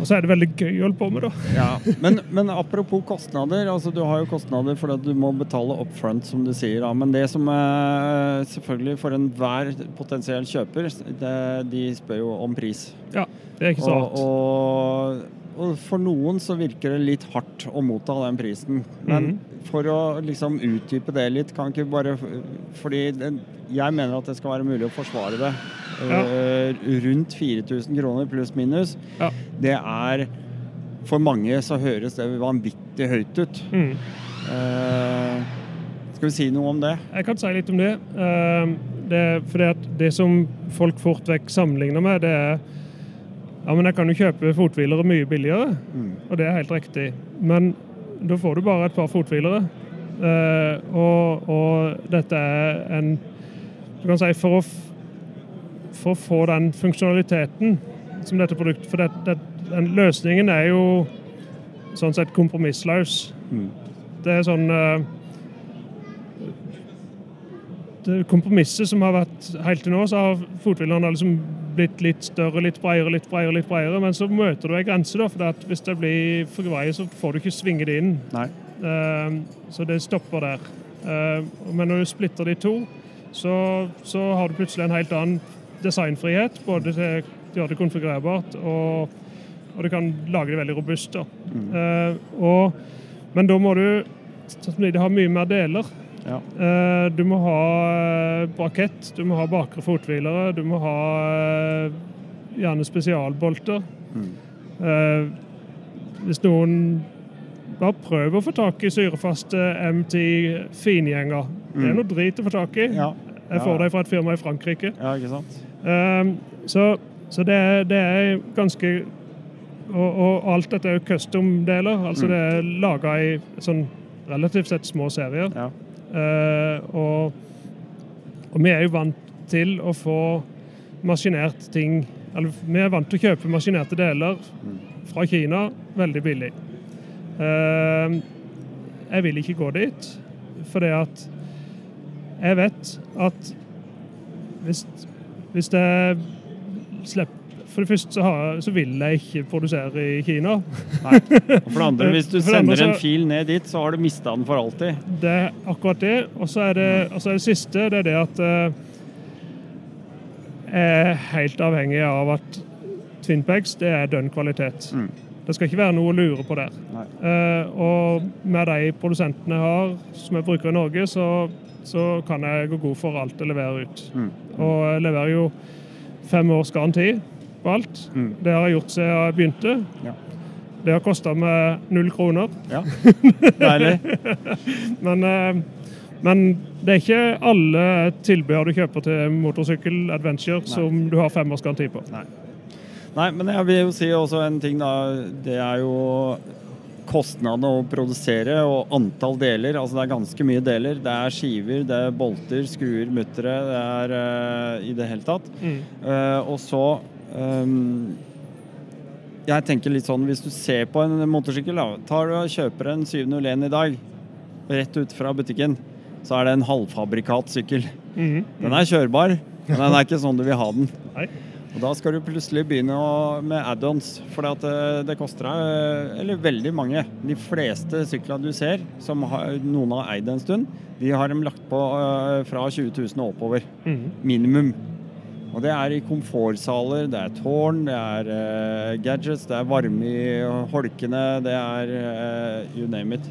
Og så er det veldig gøy å holde på med, da. Ja, men, men apropos kostnader. altså Du har jo kostnader fordi at du må betale up front, som du sier. Da. Men det som er selvfølgelig for enhver potensiell kjøper, det, de spør jo om pris. Ja, det er ikke så rart. Og, og, og, for noen så virker det litt hardt å motta den prisen. Men Mhm. for å liksom utdype det litt, kan ikke bare Fordi det, jeg mener at det skal være mulig å forsvare det. Ja. Eh, rundt 4000 kroner pluss minus. Ja. Det er For mange så høres det vanvittig høyt ut. Mm. Eh, skal vi si noe om det? Jeg kan si litt om det. Eh, det for det, at det som folk fort vekk sammenligner med, det er Ja, men jeg kan jo kjøpe fothvilere mye billigere, Mm. og det er helt riktig. Men da får du bare et par fothvilere. Eh, og, og dette er en Du kan si for å, for å få den funksjonaliteten som dette produktet For det, det, den løsningen er jo sånn sett kompromissløs. Mm. Det er sånn eh, det Kompromisset som har vært helt til nå, så har fothvilerne liksom blitt litt større, litt bredere, litt bredere, litt bredere. Men så møter du ei grense, da, for hvis det blir for greie, så får du ikke svinge det inn. Nei. Eh, så det stopper der. Eh, men når du splitter de to, så, så har du plutselig en helt annen designfrihet. Både til å gjøre det konfigurerbart, og, og du kan lage det veldig robust. Da. Eh, og, men da må du Det ha mye mer deler. Ja. Eh, du må ha eh, brakett, du må ha bakre fothvilere, du må ha eh, gjerne spesialbolter. Mm. Eh, hvis noen bare prøv å få tak i syrefaste M10 fingjenger. Det er Mm. noe drit å få tak i. Ja. Jeg får dem fra et firma i Frankrike. ja, ikke sant? Eh, så så det, er- det er ganske og, og alt dette er jo custom-deler. Altså Mm. det er laga i sånn relativt sett små serier. Ja. Eh, og, og vi er jo vant til å få maskinert ting Eller vi er vant til å kjøpe maskinerte deler fra Kina veldig billig. Eh, jeg vil ikke gå dit, fordi at jeg vet at hvis, hvis det slipper For det første så, har, så vil jeg ikke produsere i Kina. Nei. Og for det andre, hvis du For andre sender en fil ned dit, så har du mista den for alltid. Det er akkurat det. Og så er det, er det siste, det er det at eh, jeg er helt avhengig av at Twinpegs det er dønn kvalitet. Mm. Det skal ikke være noe å lure på der. Eh, og med de produsentene jeg har, som jeg bruker i Norge, så, så kan jeg gå god for alt jeg leverer ut. Mm. Og jeg leverer jo fem års garanti på alt. Mm. Det har jeg gjort siden jeg begynte. Ja. Det har kosta meg null kroner. Ja. Deilig. Men, eh, men det er ikke alle tilbehør du kjøper til motorsykkel adventure som du har fem års garanti på. Nei, men jeg vil jo si også en ting, da. Det er jo kostnadene å produsere og antall deler. Altså det er ganske mye deler. Det er skiver, det er bolter, skruer, muttere. Det er uh, i det hele tatt. Mm. Uh, og så Jeg tenker litt sånn, hvis du ser på en motorsykkel, da, tar du og kjøper en 701 i dag, rett ut fra butikken, så er det en halvfabrikat sykkel. Mhm. Den er kjørbar, men den er ikke sånn du vil ha den. Nei. Og da skal du plutselig begynne å, med add-ons, for det, det koster deg Eller veldig mange. De fleste syklene du ser, som har, noen har eid en stund, de har de lagt på øh, fra 20 000 og oppover. Mhm. Minimum. Og det er i komfortsaler, det er tårn, det er uh, gadgets, det er varme i holkene, det er uh, you name it.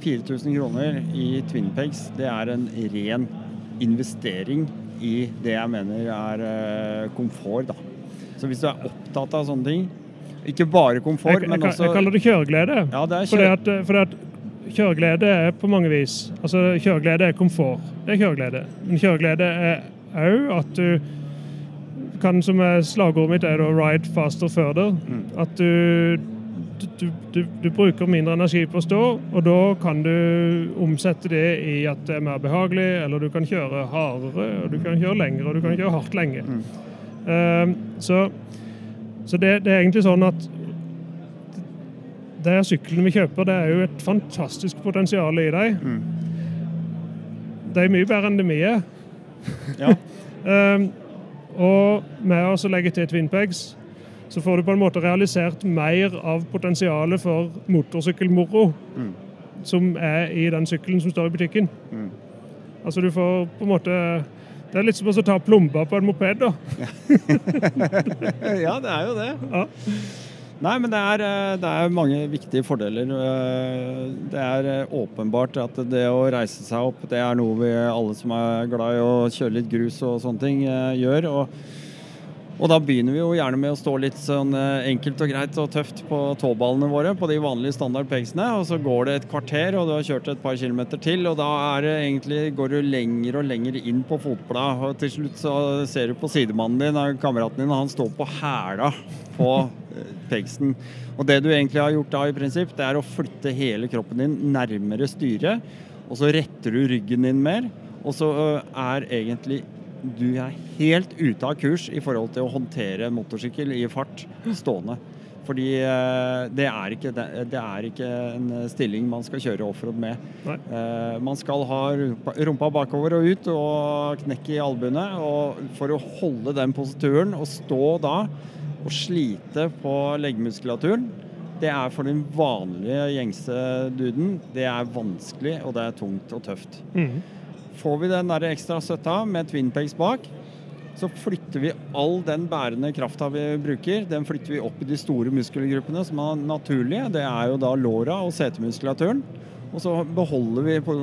4000 kroner i Twinpegs, det er en ren investering i det jeg mener er uh, komfort, da. Så hvis du er opptatt av sånne ting, ikke bare komfort, Jeg, jeg, men også jeg kaller det kjøreglede. Ja, det er Fordi at, fordi at kjøreglede er på mange vis Altså, kjøreglede er komfort. Det er kjøreglede. Men kjøreglede er òg at du kan, som er slagordet mitt, er da 'ride faster further'. Mm. At du, du, du, du bruker mindre energi på å stå, og da kan du omsette det i at det er mer behagelig, eller du kan kjøre hardere, og du kan kjøre lengre, og du kan kjøre hardt lenge. Mm. Eh, så så det, det er egentlig sånn at de syklene vi kjøper, det er jo et fantastisk potensial i dem. Mm. De er mye bedre enn det vi er. Ja. Um, og med å legge til Twinpegs, så får du på en måte realisert mer av potensialet for motorsykkelmoro Mm. som er i den sykkelen som står i butikken. Mm. Altså du får på en måte Det er litt som å ta plomber på en moped, da. ja, det er jo det. Ja. Nei, men det er, eh, det er mange viktige fordeler. Eh, Det er eh, åpenbart at det å reise seg opp, det er noe vi alle som er glad i å kjøre litt grus og sånne ting, gjør. Og, og da begynner vi jo gjerne med å stå litt sånn eh, enkelt og greit og tøft på tåballene våre, på de vanlige standard pegsene, og så går det et kvarter, og du har kjørt et par kilometer til, og da er det egentlig, går du lenger og lenger inn på fotbladet, og til slutt så ser du på sidemannen din, eh, kameraten din, og han står på hæla på eh, pegsen. Og det du egentlig har gjort da i prinsipp, det er å flytte hele kroppen din nærmere styret, og så retter du ryggen din mer, og så er egentlig du er helt ute av kurs i forhold til å håndtere motorsykkel i fart stående. Fordi eh, det er, ikke, det, er ikke en stilling man skal kjøre offroad med. Nei. Eh, man skal ha rumpa, bakover og ut og knekk i albuene. Og for å holde den posituren og stå da og slite på leggmuskulaturen, det er for den vanlige gjengse duden. Det er vanskelig, og det er tungt og tøft. Mhm. Får vi den der ekstra støtta med twinpegs bak, så flytter vi all den bærende krafta vi bruker, den flytter vi opp i de store muskelgruppene som er naturlige. Det er jo da låra og setemuskulaturen. Og så beholder vi på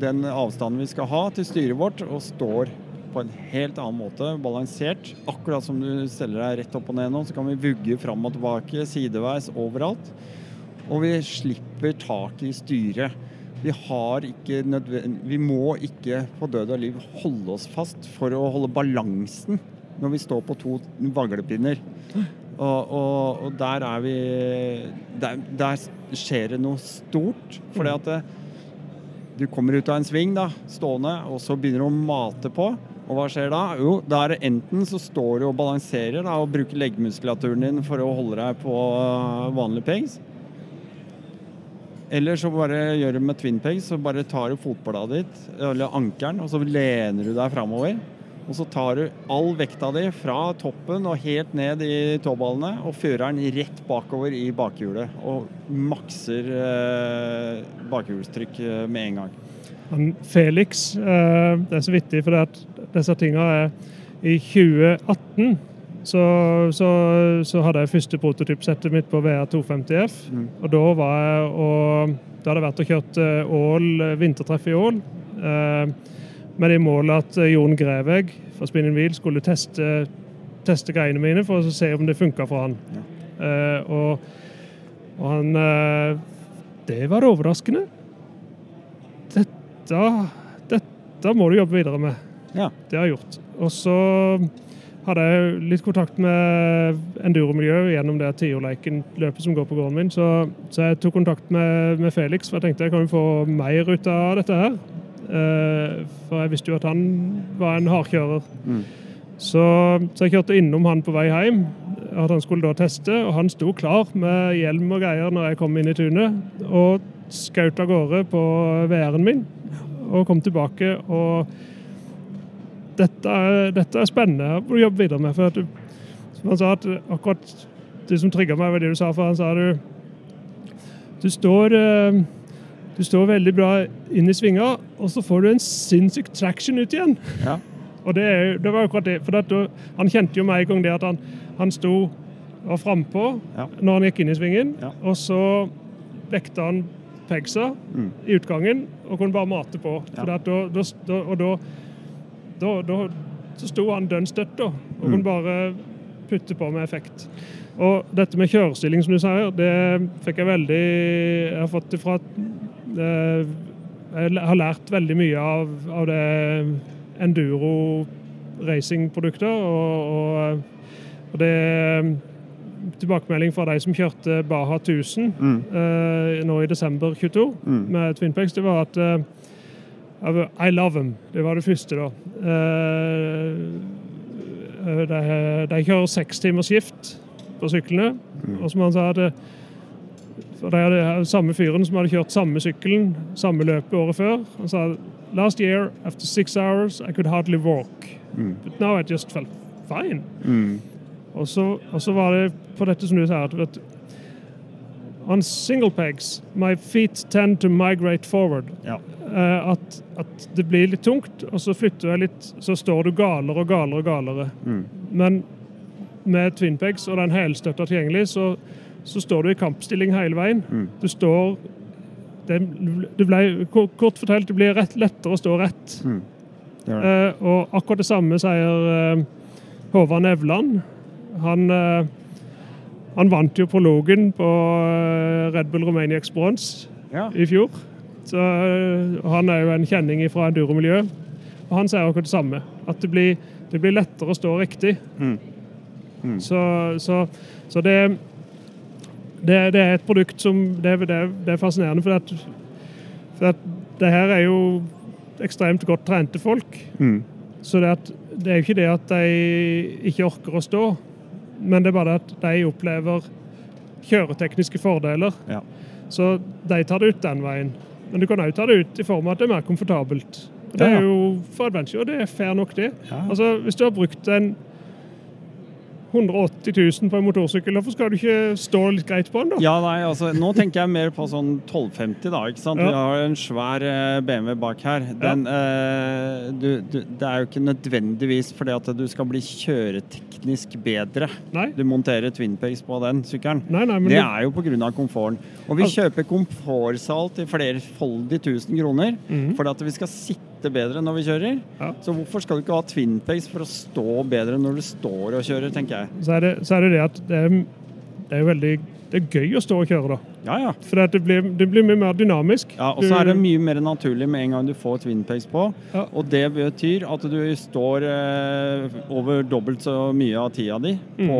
den avstanden vi skal ha til styret vårt, og står på en helt annen måte, balansert. Akkurat som du steller deg rett opp og ned nå, så kan vi vugge fram og tilbake, sideveis, overalt. Og vi slipper tak i styret. Vi, vi må ikke på død og liv holde oss fast for å holde balansen når vi står på to vaglepinner. Og, og, og der er vi der, der skjer det noe stort. Fordi at det, du kommer ut av en sving da, stående, og så begynner du å mate på. Og hva skjer da? Jo, da er det enten så står du og balanserer da, og bruker leggmuskulaturen din for å holde deg på øh, vanlig pegs. Eller så bare gjør du med twin pegs, så bare tar du fotbladet ditt, eller ankeren, og så lener du deg framover. Og så tar du all vekta di fra toppen og helt ned i tåballene og fører den rett bakover i bakhjulet. Og makser eh, bakhjulstrykk eh, med en gang. Men Felix, eh, det er så vittig, for disse tingene er I 2018 så, så, så hadde jeg første prototypsettet mitt på VR250F. Mm. Og da var jeg og Da hadde jeg vært og kjørt eh, Ål, eh, vintertreff i Ål. Eh, med det målet at eh, Jon Greveg fra Spinning Wheel skulle teste, teste greiene mine for å se om det funka for han. Ja. Eh, og, og han eh, Det var det overraskende. Dette, dette må du jobbe videre med. Ja. Det har jeg gjort. Og så hadde jeg litt kontakt med enduromiljøet gjennom det Tiurleiken-løpet som går på gården min. Så, så jeg tok kontakt med, med Felix, for jeg tenkte jeg kan jo få mer ut av dette her. Eh, for jeg visste jo at han var en hardkjører. Mm. Så, så jeg kjørte innom han på vei hjem, at han skulle da teste. Og han sto klar med hjelm og greier når jeg kom inn i tunet. Og skjøt av gårde på VR-en min og kom tilbake. og dette er, dette er spennende. å jobbe videre med. For du, som han sa at akkurat det som trigga meg, var det du sa. For han sa du Du står eh, Du står veldig bra inn i svinga, og så får du en sinnssyk traction ut igjen. Ja. Og det, det var akkurat det. For da, han kjente jo med en gang det at han, han sto var frampå Ja. når han gikk inn i svingen, Ja. og så vekta han pegsa Mm. i utgangen og kunne bare mate på. For da, da, da, og da, da, da så sto han dønn støtt da, og Mm. kunne bare putte på med effekt. Og dette med kjørestilling, som du sier, det fikk jeg veldig Jeg har fått det fra eh, Jeg har lært veldig mye av, av det enduro racing-produkter. Og, og, og det Tilbakemelding fra de som kjørte Baha 1000 Mm. eh, nå i desember 22 Mm. med Twinpex, det var at eh, I love them. Det var det første, da. Eh, de, de kjører seks timers skift på syklene. Mm. Og som han sa, at for de hadde samme fyren som hadde kjørt samme sykkelen, samme løpet året før. Han sa last year, after six hours, I could hardly walk. Mm. But now I just felt fine. Mm. Og så, og så var det på dette som du sa, at vet, On single pegs, my feet tend to migrate forward. Ja. Eh, at, at det blir litt tungt, og så flytter jeg litt, så står du galere og galere og galere. Mm. Men med twinpegs og den helstøtta tilgjengelig, så, så står du i kampstilling hele veien. Mm. Du står det, det ble, Kort fortalt, det blir rett, lettere å stå rett. Mm. Ja. Eh, og akkurat det samme sier eh, Håvard Nevland. Han, eh, han vant jo prologen på eh, Red Bull Romania Experience Ja. i fjor. Så eh, Han er jo en kjenning fra enduromiljøet. Og han sier akkurat det samme. At det blir, det blir lettere å stå riktig. Mm. Mm. Så, så, så det, det, det er et produkt som Det, det, det er fascinerende, for, at, for at det her er jo ekstremt godt trente folk. Mm. Så det, at, det er jo ikke det at de ikke orker å stå, men det er bare det at de opplever kjøretekniske fordeler. Ja. Så de tar det ut den veien. Men du kan òg ta det ut i form av at det er mer komfortabelt. Og Det er jo for adventure, og det er fair nok, det. Altså, Hvis du har brukt en 180 000 på en motorsykkel, hvorfor skal du ikke stå litt greit på den, da? Ja, nei, altså, Nå tenker jeg mer på sånn 1250, da. ikke sant? Ja. Vi har en svær eh, BMW bak her. Den, eh, du, du, det er jo ikke nødvendigvis fordi at du skal bli kjøreteknisk bedre. Nei, Du monterer twinpegs på den sykkelen. nei, nei men Det du- er jo pga. komforten. Og vi altså... kjøper komfortsal til flerfoldig tusen kroner mm -hmm. fordi at vi skal sitte bedre når vi kjører. Ja. Så hvorfor skal du ikke ha twinpegs for å stå bedre når du står og kjører, tenker jeg. så, er det, så er det det at det er, det er veldig det er gøy å stå og kjøre, da. Ja, ja. For det, blir, det blir mye mer dynamisk. Ja, og så er det mye mer naturlig med en gang du får twinpegs på. Ja. Og det betyr at du står eh, over dobbelt så mye av tida di på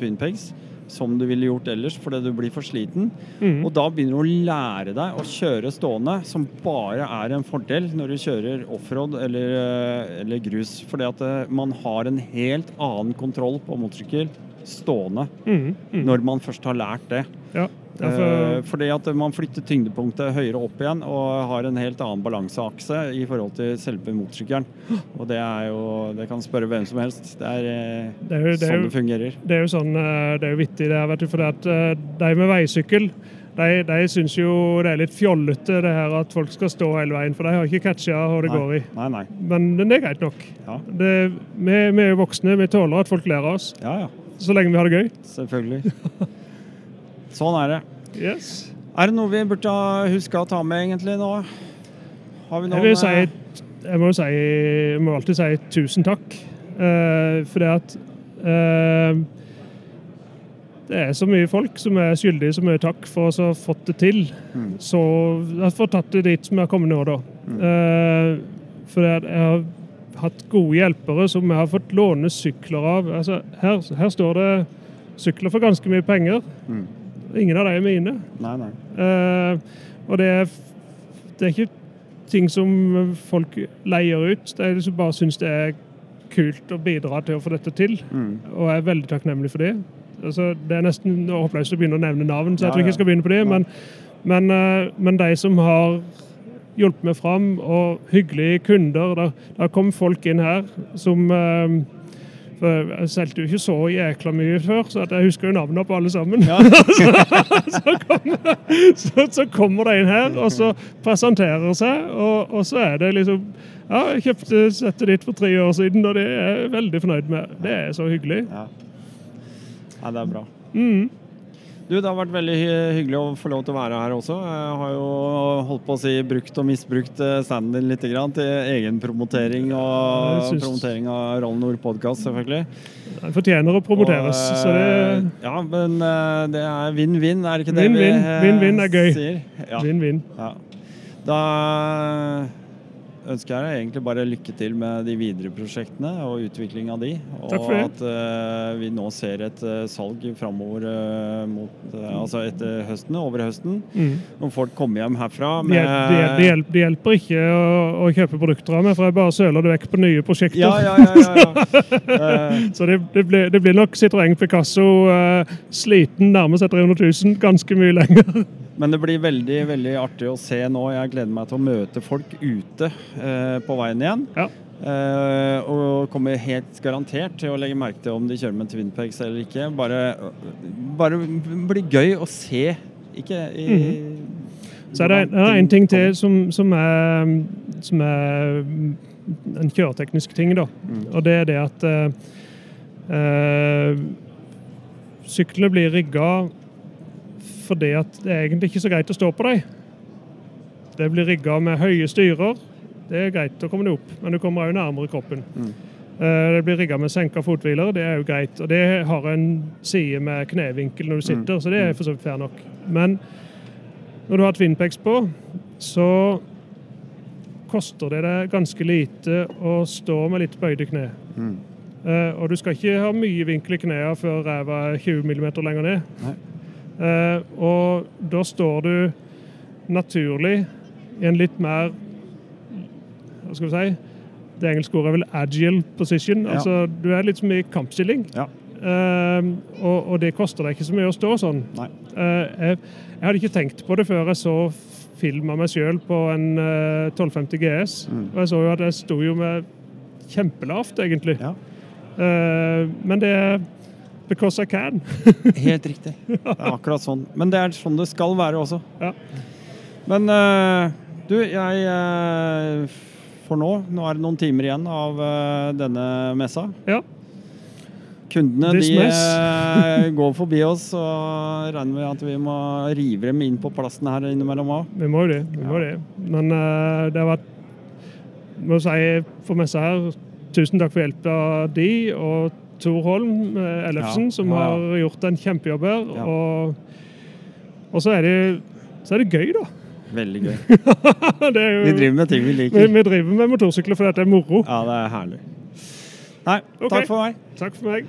twinpegs som du ville gjort ellers fordi du blir for sliten. Mm. Og da begynner du å lære deg å kjøre stående, som bare er en fordel når du kjører offroad eller, eh, eller grus. Fordi at eh, man har en helt annen kontroll på motorsykkel stående mm, mm. når man først har lært det. Ja, Eh, derfor, fordi at man flytter tyngdepunktet høyere opp igjen og har en helt annen balanseakse i forhold til selve motorsykkelen. Og det er jo Det kan spørre hvem som helst. Det er, eh, det er jo, det er sånn jo det fungerer. det er jo sånn, eh, det er jo vittig det her, vet du, for at eh, de med veisykkel de, de syns jo det er litt fjollete det her at folk skal stå hele veien, for de har ikke catcha hvor det går i. Nei, nei. Men det er greit nok. Ja, Det, vi, vi er jo voksne, vi tåler at folk ler av oss, ja. ja. Så lenge vi har det gøy. Selvfølgelig. Sånn er det. Yes. Er det noe vi burde huske å ta med egentlig nå? Har vi Jeg noen vil si eh, Jeg må, jo si, jeg må alltid si tusen takk. Uh, for det at uh, Det er så mye folk som er skyldige så mye takk for å ha fått det til. Mm. Så jeg har fått tatt det dit som jeg har kommet nå, da. Eh, for det at jeg har hatt gode hjelpere som vi har fått låne sykler av. Altså, her, her står det sykler for ganske mye penger. Mm. Ingen av de er mine. Nei, nei. Eh, og det er, det er ikke ting som folk leier ut. Det er liksom bare syns det er kult å bidra til å få dette til. Mm. Og jeg er veldig takknemlig for det. Altså, det er nesten håpløst å begynne å nevne navn, så jeg Ja, tror ikke jeg skal begynne på det. Men, men, eh, men de som har hjulpet meg fram, og hyggelige kunder Der, der kom folk inn her som eh, Jeg solgte jo ikke så jækla mye før, så at jeg husker jo navnene på alle sammen. Ja. så, kommer, så, så kommer de inn her og så presenterer seg, og, og så er det liksom Ja, jeg kjøpte settet ditt for tre år siden, og det er jeg veldig fornøyd med. Det er så hyggelig. ja. ja det er bra. Mm. Du, Det har vært veldig hyggelig å få lov til å være her også. Jeg har jo holdt på å si brukt og misbrukt eh, standen din litt grann, til egenpromotering og synes... promotering av Roll Nord podkast, selvfølgelig. Den fortjener å promoteres. Og, så det eh, Ja, men eh, det er vinn-vinn, er det ikke det Vinn-vinn. vi sier? Vinn-vinn er gøy. sier? Ja. Vinn-vinn. ja. Da ønsker jeg deg egentlig bare lykke til med de videre prosjektene og utvikling av de. Og at uh, vi nå ser et uh, salg framover uh, mot Altså etter høsten, over høsten. Mm. Om folk kommer hjem herfra med det hjel- det hjelper, det hjelper ikke å, å kjøpe produkter av meg, for jeg bare søler det vekk på nye prosjekter. Ja, ja, ja. ja, ja. Så det, det, blir, det blir nok Citroën Picasso sliten, nærmest etter 300 000, ganske mye lenger. Men det blir veldig veldig artig å se nå. Jeg gleder meg til å møte folk ute eh, på veien igjen. Ja. Eh, og kommer helt garantert til å legge merke til om de kjører med Twinpegs eller ikke. Bare, bare blir gøy å se. Ikke i, Så er det, det er en ting til som, som, er, som er en kjøreteknisk ting, da. Og det er det at eh, eh, syklene blir rigga fordi at det er egentlig ikke så greit å stå på dem. Det blir rigga med høye styrer. Det er greit, å komme du opp, men du kommer òg nærmere kroppen. Mm. Det blir rigga med senka fothviler, det er jo greit. Og det har en side med knevinkel når du sitter, så det er for så vidt fair nok. Men når du har Twinpex på, så koster det deg ganske lite å stå med litt bøyde kne. Eh, og du skal ikke ha mye vinkel i knærne før ræva er 20 mm lenger ned. Nei. Eh, og da står du naturlig i en litt mer Hva skal vi si? Det engelske ordet er vel agile position. Ja. Altså, du er litt som i kampstilling. Ja. Eh, og, og det koster deg ikke så mye å stå sånn. Eh, jeg, jeg hadde ikke tenkt på det før jeg så film av meg sjøl på en eh, 1250 GS. Mm. Og jeg så jo at jeg sto jo med kjempelavt, egentlig. Ja. Eh, men det er because I can. Helt riktig. Det er akkurat sånn. Men det er sånn det skal være også. Ja. Men uh, du, jeg uh, For nå, nå er det noen timer igjen av uh, denne messa. Ja. Kundene This de går forbi oss, og regner med at vi må rive dem inn på plassen her innimellom òg. Vi må jo det. Vi må det. Men det har vært må si for messa her, tusen takk for hjelpa de og Tor Holm eh, Ellefsen, Ja, som har gjort en kjempejobb her. Og, og så, er det, så er det gøy, da. Veldig gøy. Det er jo, Vi driver med ting vi vi, liker. vi driver med motorsykler fordi det er moro. Ja, det er herlig. Nei, okay. takk for meg. Takk for meg.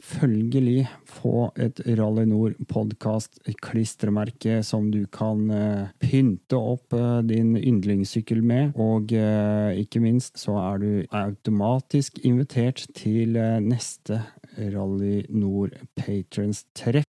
få et Rally Nord podkast-klistremerke som du kan eh, pynte opp eh, din yndlingssykkel med. Og eh, ikke minst så er du automatisk invitert til neste Rally Nord Patrons-treff.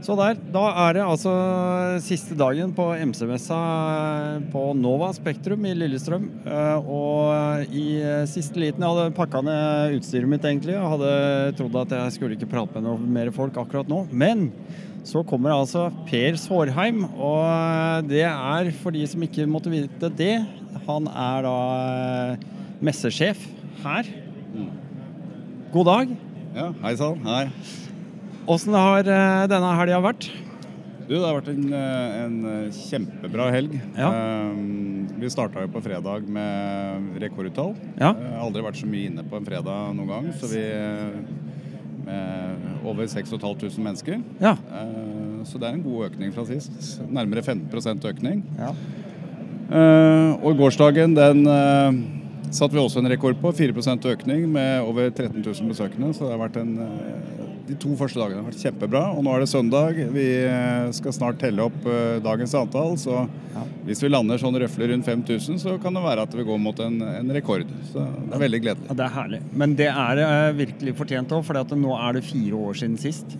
Så der. Da er det altså siste dagen på MC-messa på Nova Spektrum i Lillestrøm. Eh, Og i siste liten Jeg hadde pakka ned utstyret mitt, egentlig. Jeg hadde trodd at jeg skulle ikke prate med noe mer folk akkurat nå. Men så kommer altså Per Sårheim, og det er for de som ikke måtte vite det, han er da eh, messesjef her. God dag. Ja, hei sann. Hei. Åssen har eh, denne helga vært? Du, det har vært en, eh, en eh, kjempebra helg. Ja. Vi starta jo på fredag med rekordtall. Ja. Jeg har aldri vært så mye inne på en fredag noen gang. Så vi med over 6500 mennesker. Ja. Så det er en god økning fra sist. Nærmere 15% økning. ja. Og gårsdagen den satte vi også en rekord på. 4% økning med over 13 000 besøkende. Så det har vært en, eh, de to første dagene har vært kjempebra. Og nå er det søndag. Vi eh, skal snart telle opp eh, dagens antall. Så Ja. hvis vi lander sånn røftlig rundt 5000, så kan det være at vi går mot en, en rekord. Så det er veldig gledelig. Ja, det er herlig. Men det er virkelig fortjent òg, for nå er det fire år siden sist.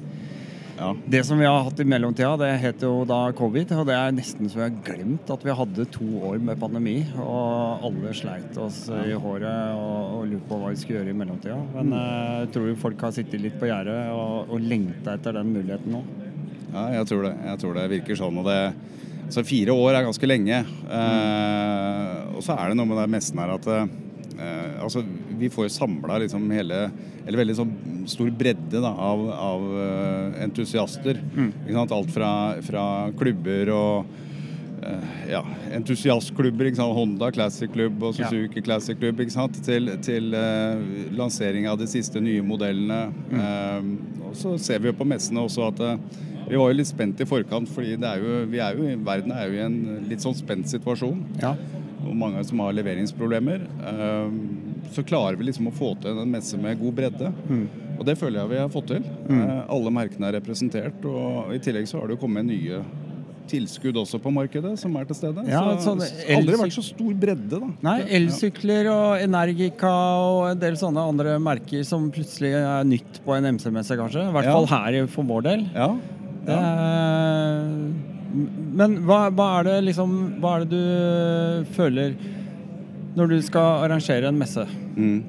Ja. Det som vi har hatt i mellomtida, det heter jo da covid. Og det er nesten så vi har glemt at vi hadde to år med pandemi. Og alle sleit oss i håret og, og lurte på hva vi skulle gjøre i mellomtida. Men eh, jeg tror jo folk har sittet litt på gjerdet og, og lengta etter den muligheten nå. Ja, jeg tror det. Jeg tror det virker sånn. Og det, så fire år er ganske lenge. Eh, og så er det noe med den messen her at eh, altså, vi får jo samla liksom hele Eller veldig sånn stor bredde da, av, av eh, entusiaster. Sant? Alt fra, fra klubber og eh, ja, entusiastklubber. Honda Classic Club og Suzuki Classic Club. Til, til eh, lansering av de siste nye modellene. Eh, og så ser vi jo på messene også at eh, vi var jo litt spent i forkant, fordi det er jo, vi er jo, verden er jo i en litt sånn spent situasjon. Ja. Og mange som har leveringsproblemer. Eh, så klarer vi liksom å få til en messe med god bredde. Og det føler jeg vi har fått til. Eh, alle merkene er representert. Og i tillegg så har det jo kommet nye tilskudd også på markedet som er til stede. Ja, så sånn så aldri vært så stor bredde, da. Nei, elsykler og Energica og en del sånne andre merker som plutselig er nytt på en MC-messe, kanskje. I hvert Ja. fall her for vår del. Ja. Det er- Men hva, hva er det liksom Hva er det du føler når du skal arrangere en messe? Mm.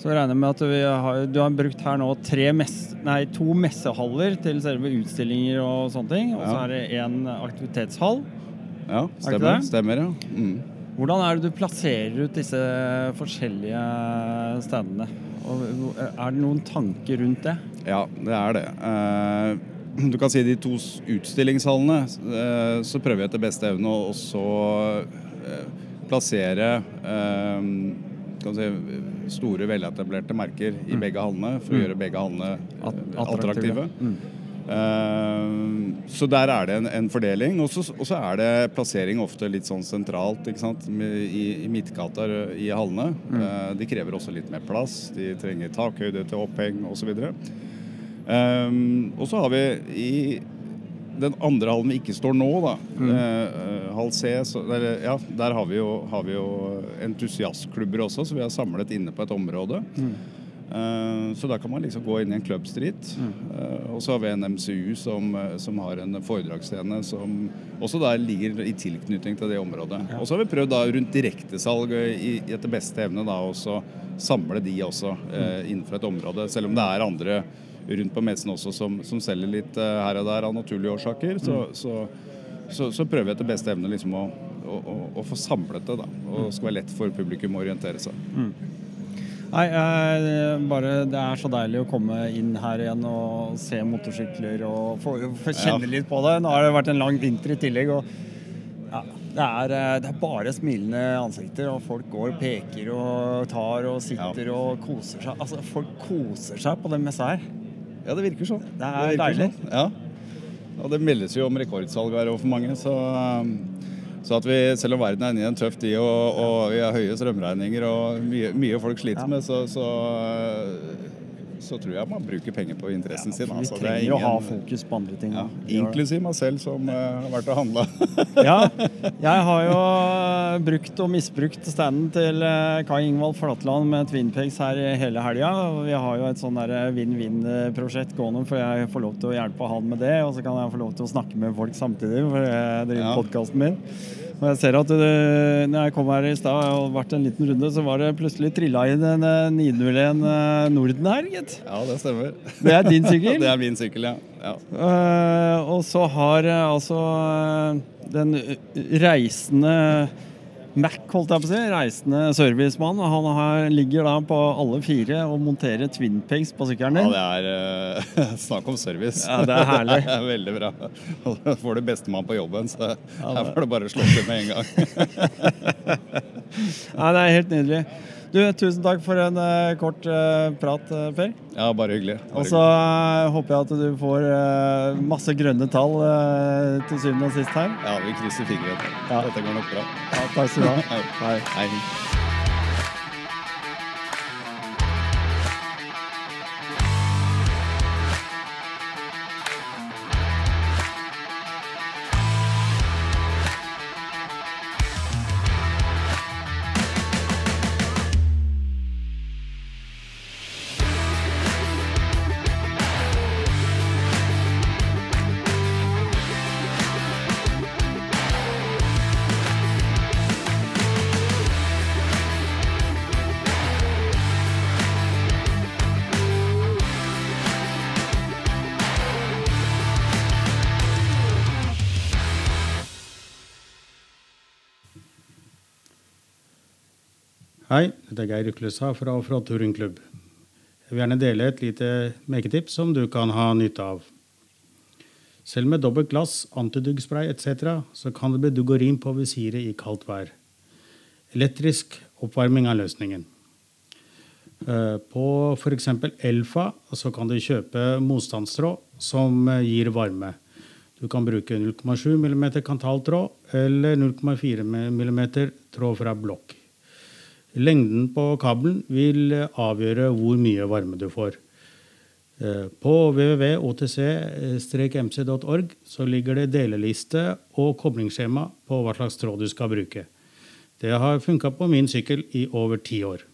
Så regner jeg med at vi har, du har brukt her nå tre mess, nei, to messehaller til selve utstillinger og sånne ting. Og så Ja. er det én aktivitetshall. ja stemmer. Stemmer, ja. Mm. Hvordan er det du plasserer ut disse forskjellige standene? Og er det noen tanker rundt det? Ja, det er det. Eh, Du kan si de to utstillingshallene, eh, så prøver jeg etter beste evne å også eh, plassere eh, si, store, veletablerte merker i begge hallene for å gjøre begge hallene attraktive. Mm. Så der er det en, en fordeling. Og så er det plassering ofte litt sånn sentralt ikke? I, i midtgata i hallene. Eh, de krever også litt mer plass. De trenger takhøyde til oppheng osv. Um, og så har vi i den andre hallen vi ikke står nå, da, mm. eh, hall C, så, der, ja, der har vi, jo, har vi jo entusiastklubber også, så vi har samlet inne på et område. Eh, så da kan man liksom gå inn i en Club Mm. Eh, og så har vi en MCU som, eh, som har en foredragsscene som også der ligger i tilknytning til det området. Og så har vi prøvd da rundt direktesalg i, i etter beste evne da også samle de også eh, innenfor et område. Selv om det er andre rundt på messen også som, som selger litt eh, her og der av naturlige årsaker, så, så, så, så prøver vi etter beste evne liksom å, å, å, å få samlet det. da, Og det skal være lett for publikum å orientere seg. Nei, jeg, bare, det er så deilig å komme inn her igjen og se motorsykler og få, få kjenne litt på det. Nå har det vært en lang vinter i tillegg. og ja, det, er, eh, det er bare smilende ansikter, og folk går og peker og tar og sitter og koser seg. Altså, Folk koser seg på den messa her. Ja, det virker sånn. Det er det deilig. Sånn. Ja. Og det meldes jo om rekordsalg her for mange, så, um, så at vi, selv om verden er inne i en tøff tid og, og vi har høye strømregninger og mye, mye folk sliter Ja. med, så, så, så tror jeg man bruker penger på interessen sin. Vi altså. Vi trenger trenger å ha fokus på andre ting. ja. Inklusiv meg selv, som uh, har vært og handla. Ja, jeg har jo brukt og misbrukt standen til eh, Kai Ingvald Flatland med Twin Twinpegs her hele helga. Vi har jo et sånn vinn-vinn-prosjekt gående, for jeg får lov til å hjelpe han med det. Og så kan jeg få lov til å snakke med folk samtidig, for jeg driver Ja. podkasten min. Og jeg ser at det, når jeg kom her i stad og har vært en liten runde, så var det plutselig trilla inn en eh, 901 eh, Norden her, gitt. Ja, det stemmer. Det er din sykkel? det er min sykkel, ja. ja. Uh, og så har eh, altså den reisende Mac, holdt jeg på å si, reisende servicemann, han har, ligger da på alle fire og monterer twinpings på sykkelen Ja, det er uh, Snakk om service. Ja, det er herlig. det er veldig bra. Da får du bestemann på jobben, så her får du bare slå til med en gang. Nei, det er helt nydelig. Du, Tusen takk for en uh, kort uh, prat, uh, Per. Ja, bare hyggelig. Og så håper jeg at du får masse grønne tall til syvende og sist her. Ja, vi krysser fingrene. Ja. Dette går nok bra. Ja, takk skal du ha. Hei. Hei. Hei, er Geir Uklesa fra Offroad Touringklubb. Jeg vil gjerne dele et lite meketips som du kan ha nytte av. Selv med dobbelt glass, antiduggspray etc. så kan det bli dugg på visiret i kaldt vær. Elektrisk oppvarming er løsningen. Eh, på f.eks. Elfa så kan du kjøpe motstandstråd som eh, gir varme. Du kan bruke 0,7 mm kantaltråd eller 0,4 mm tråd fra blokk. Lengden på kabelen vil avgjøre hvor mye varme du får. Eh, på www.otc-mc.org så ligger det deleliste og koblingsskjema på hva slags tråd du skal bruke. Det har funka på min sykkel i over ti år.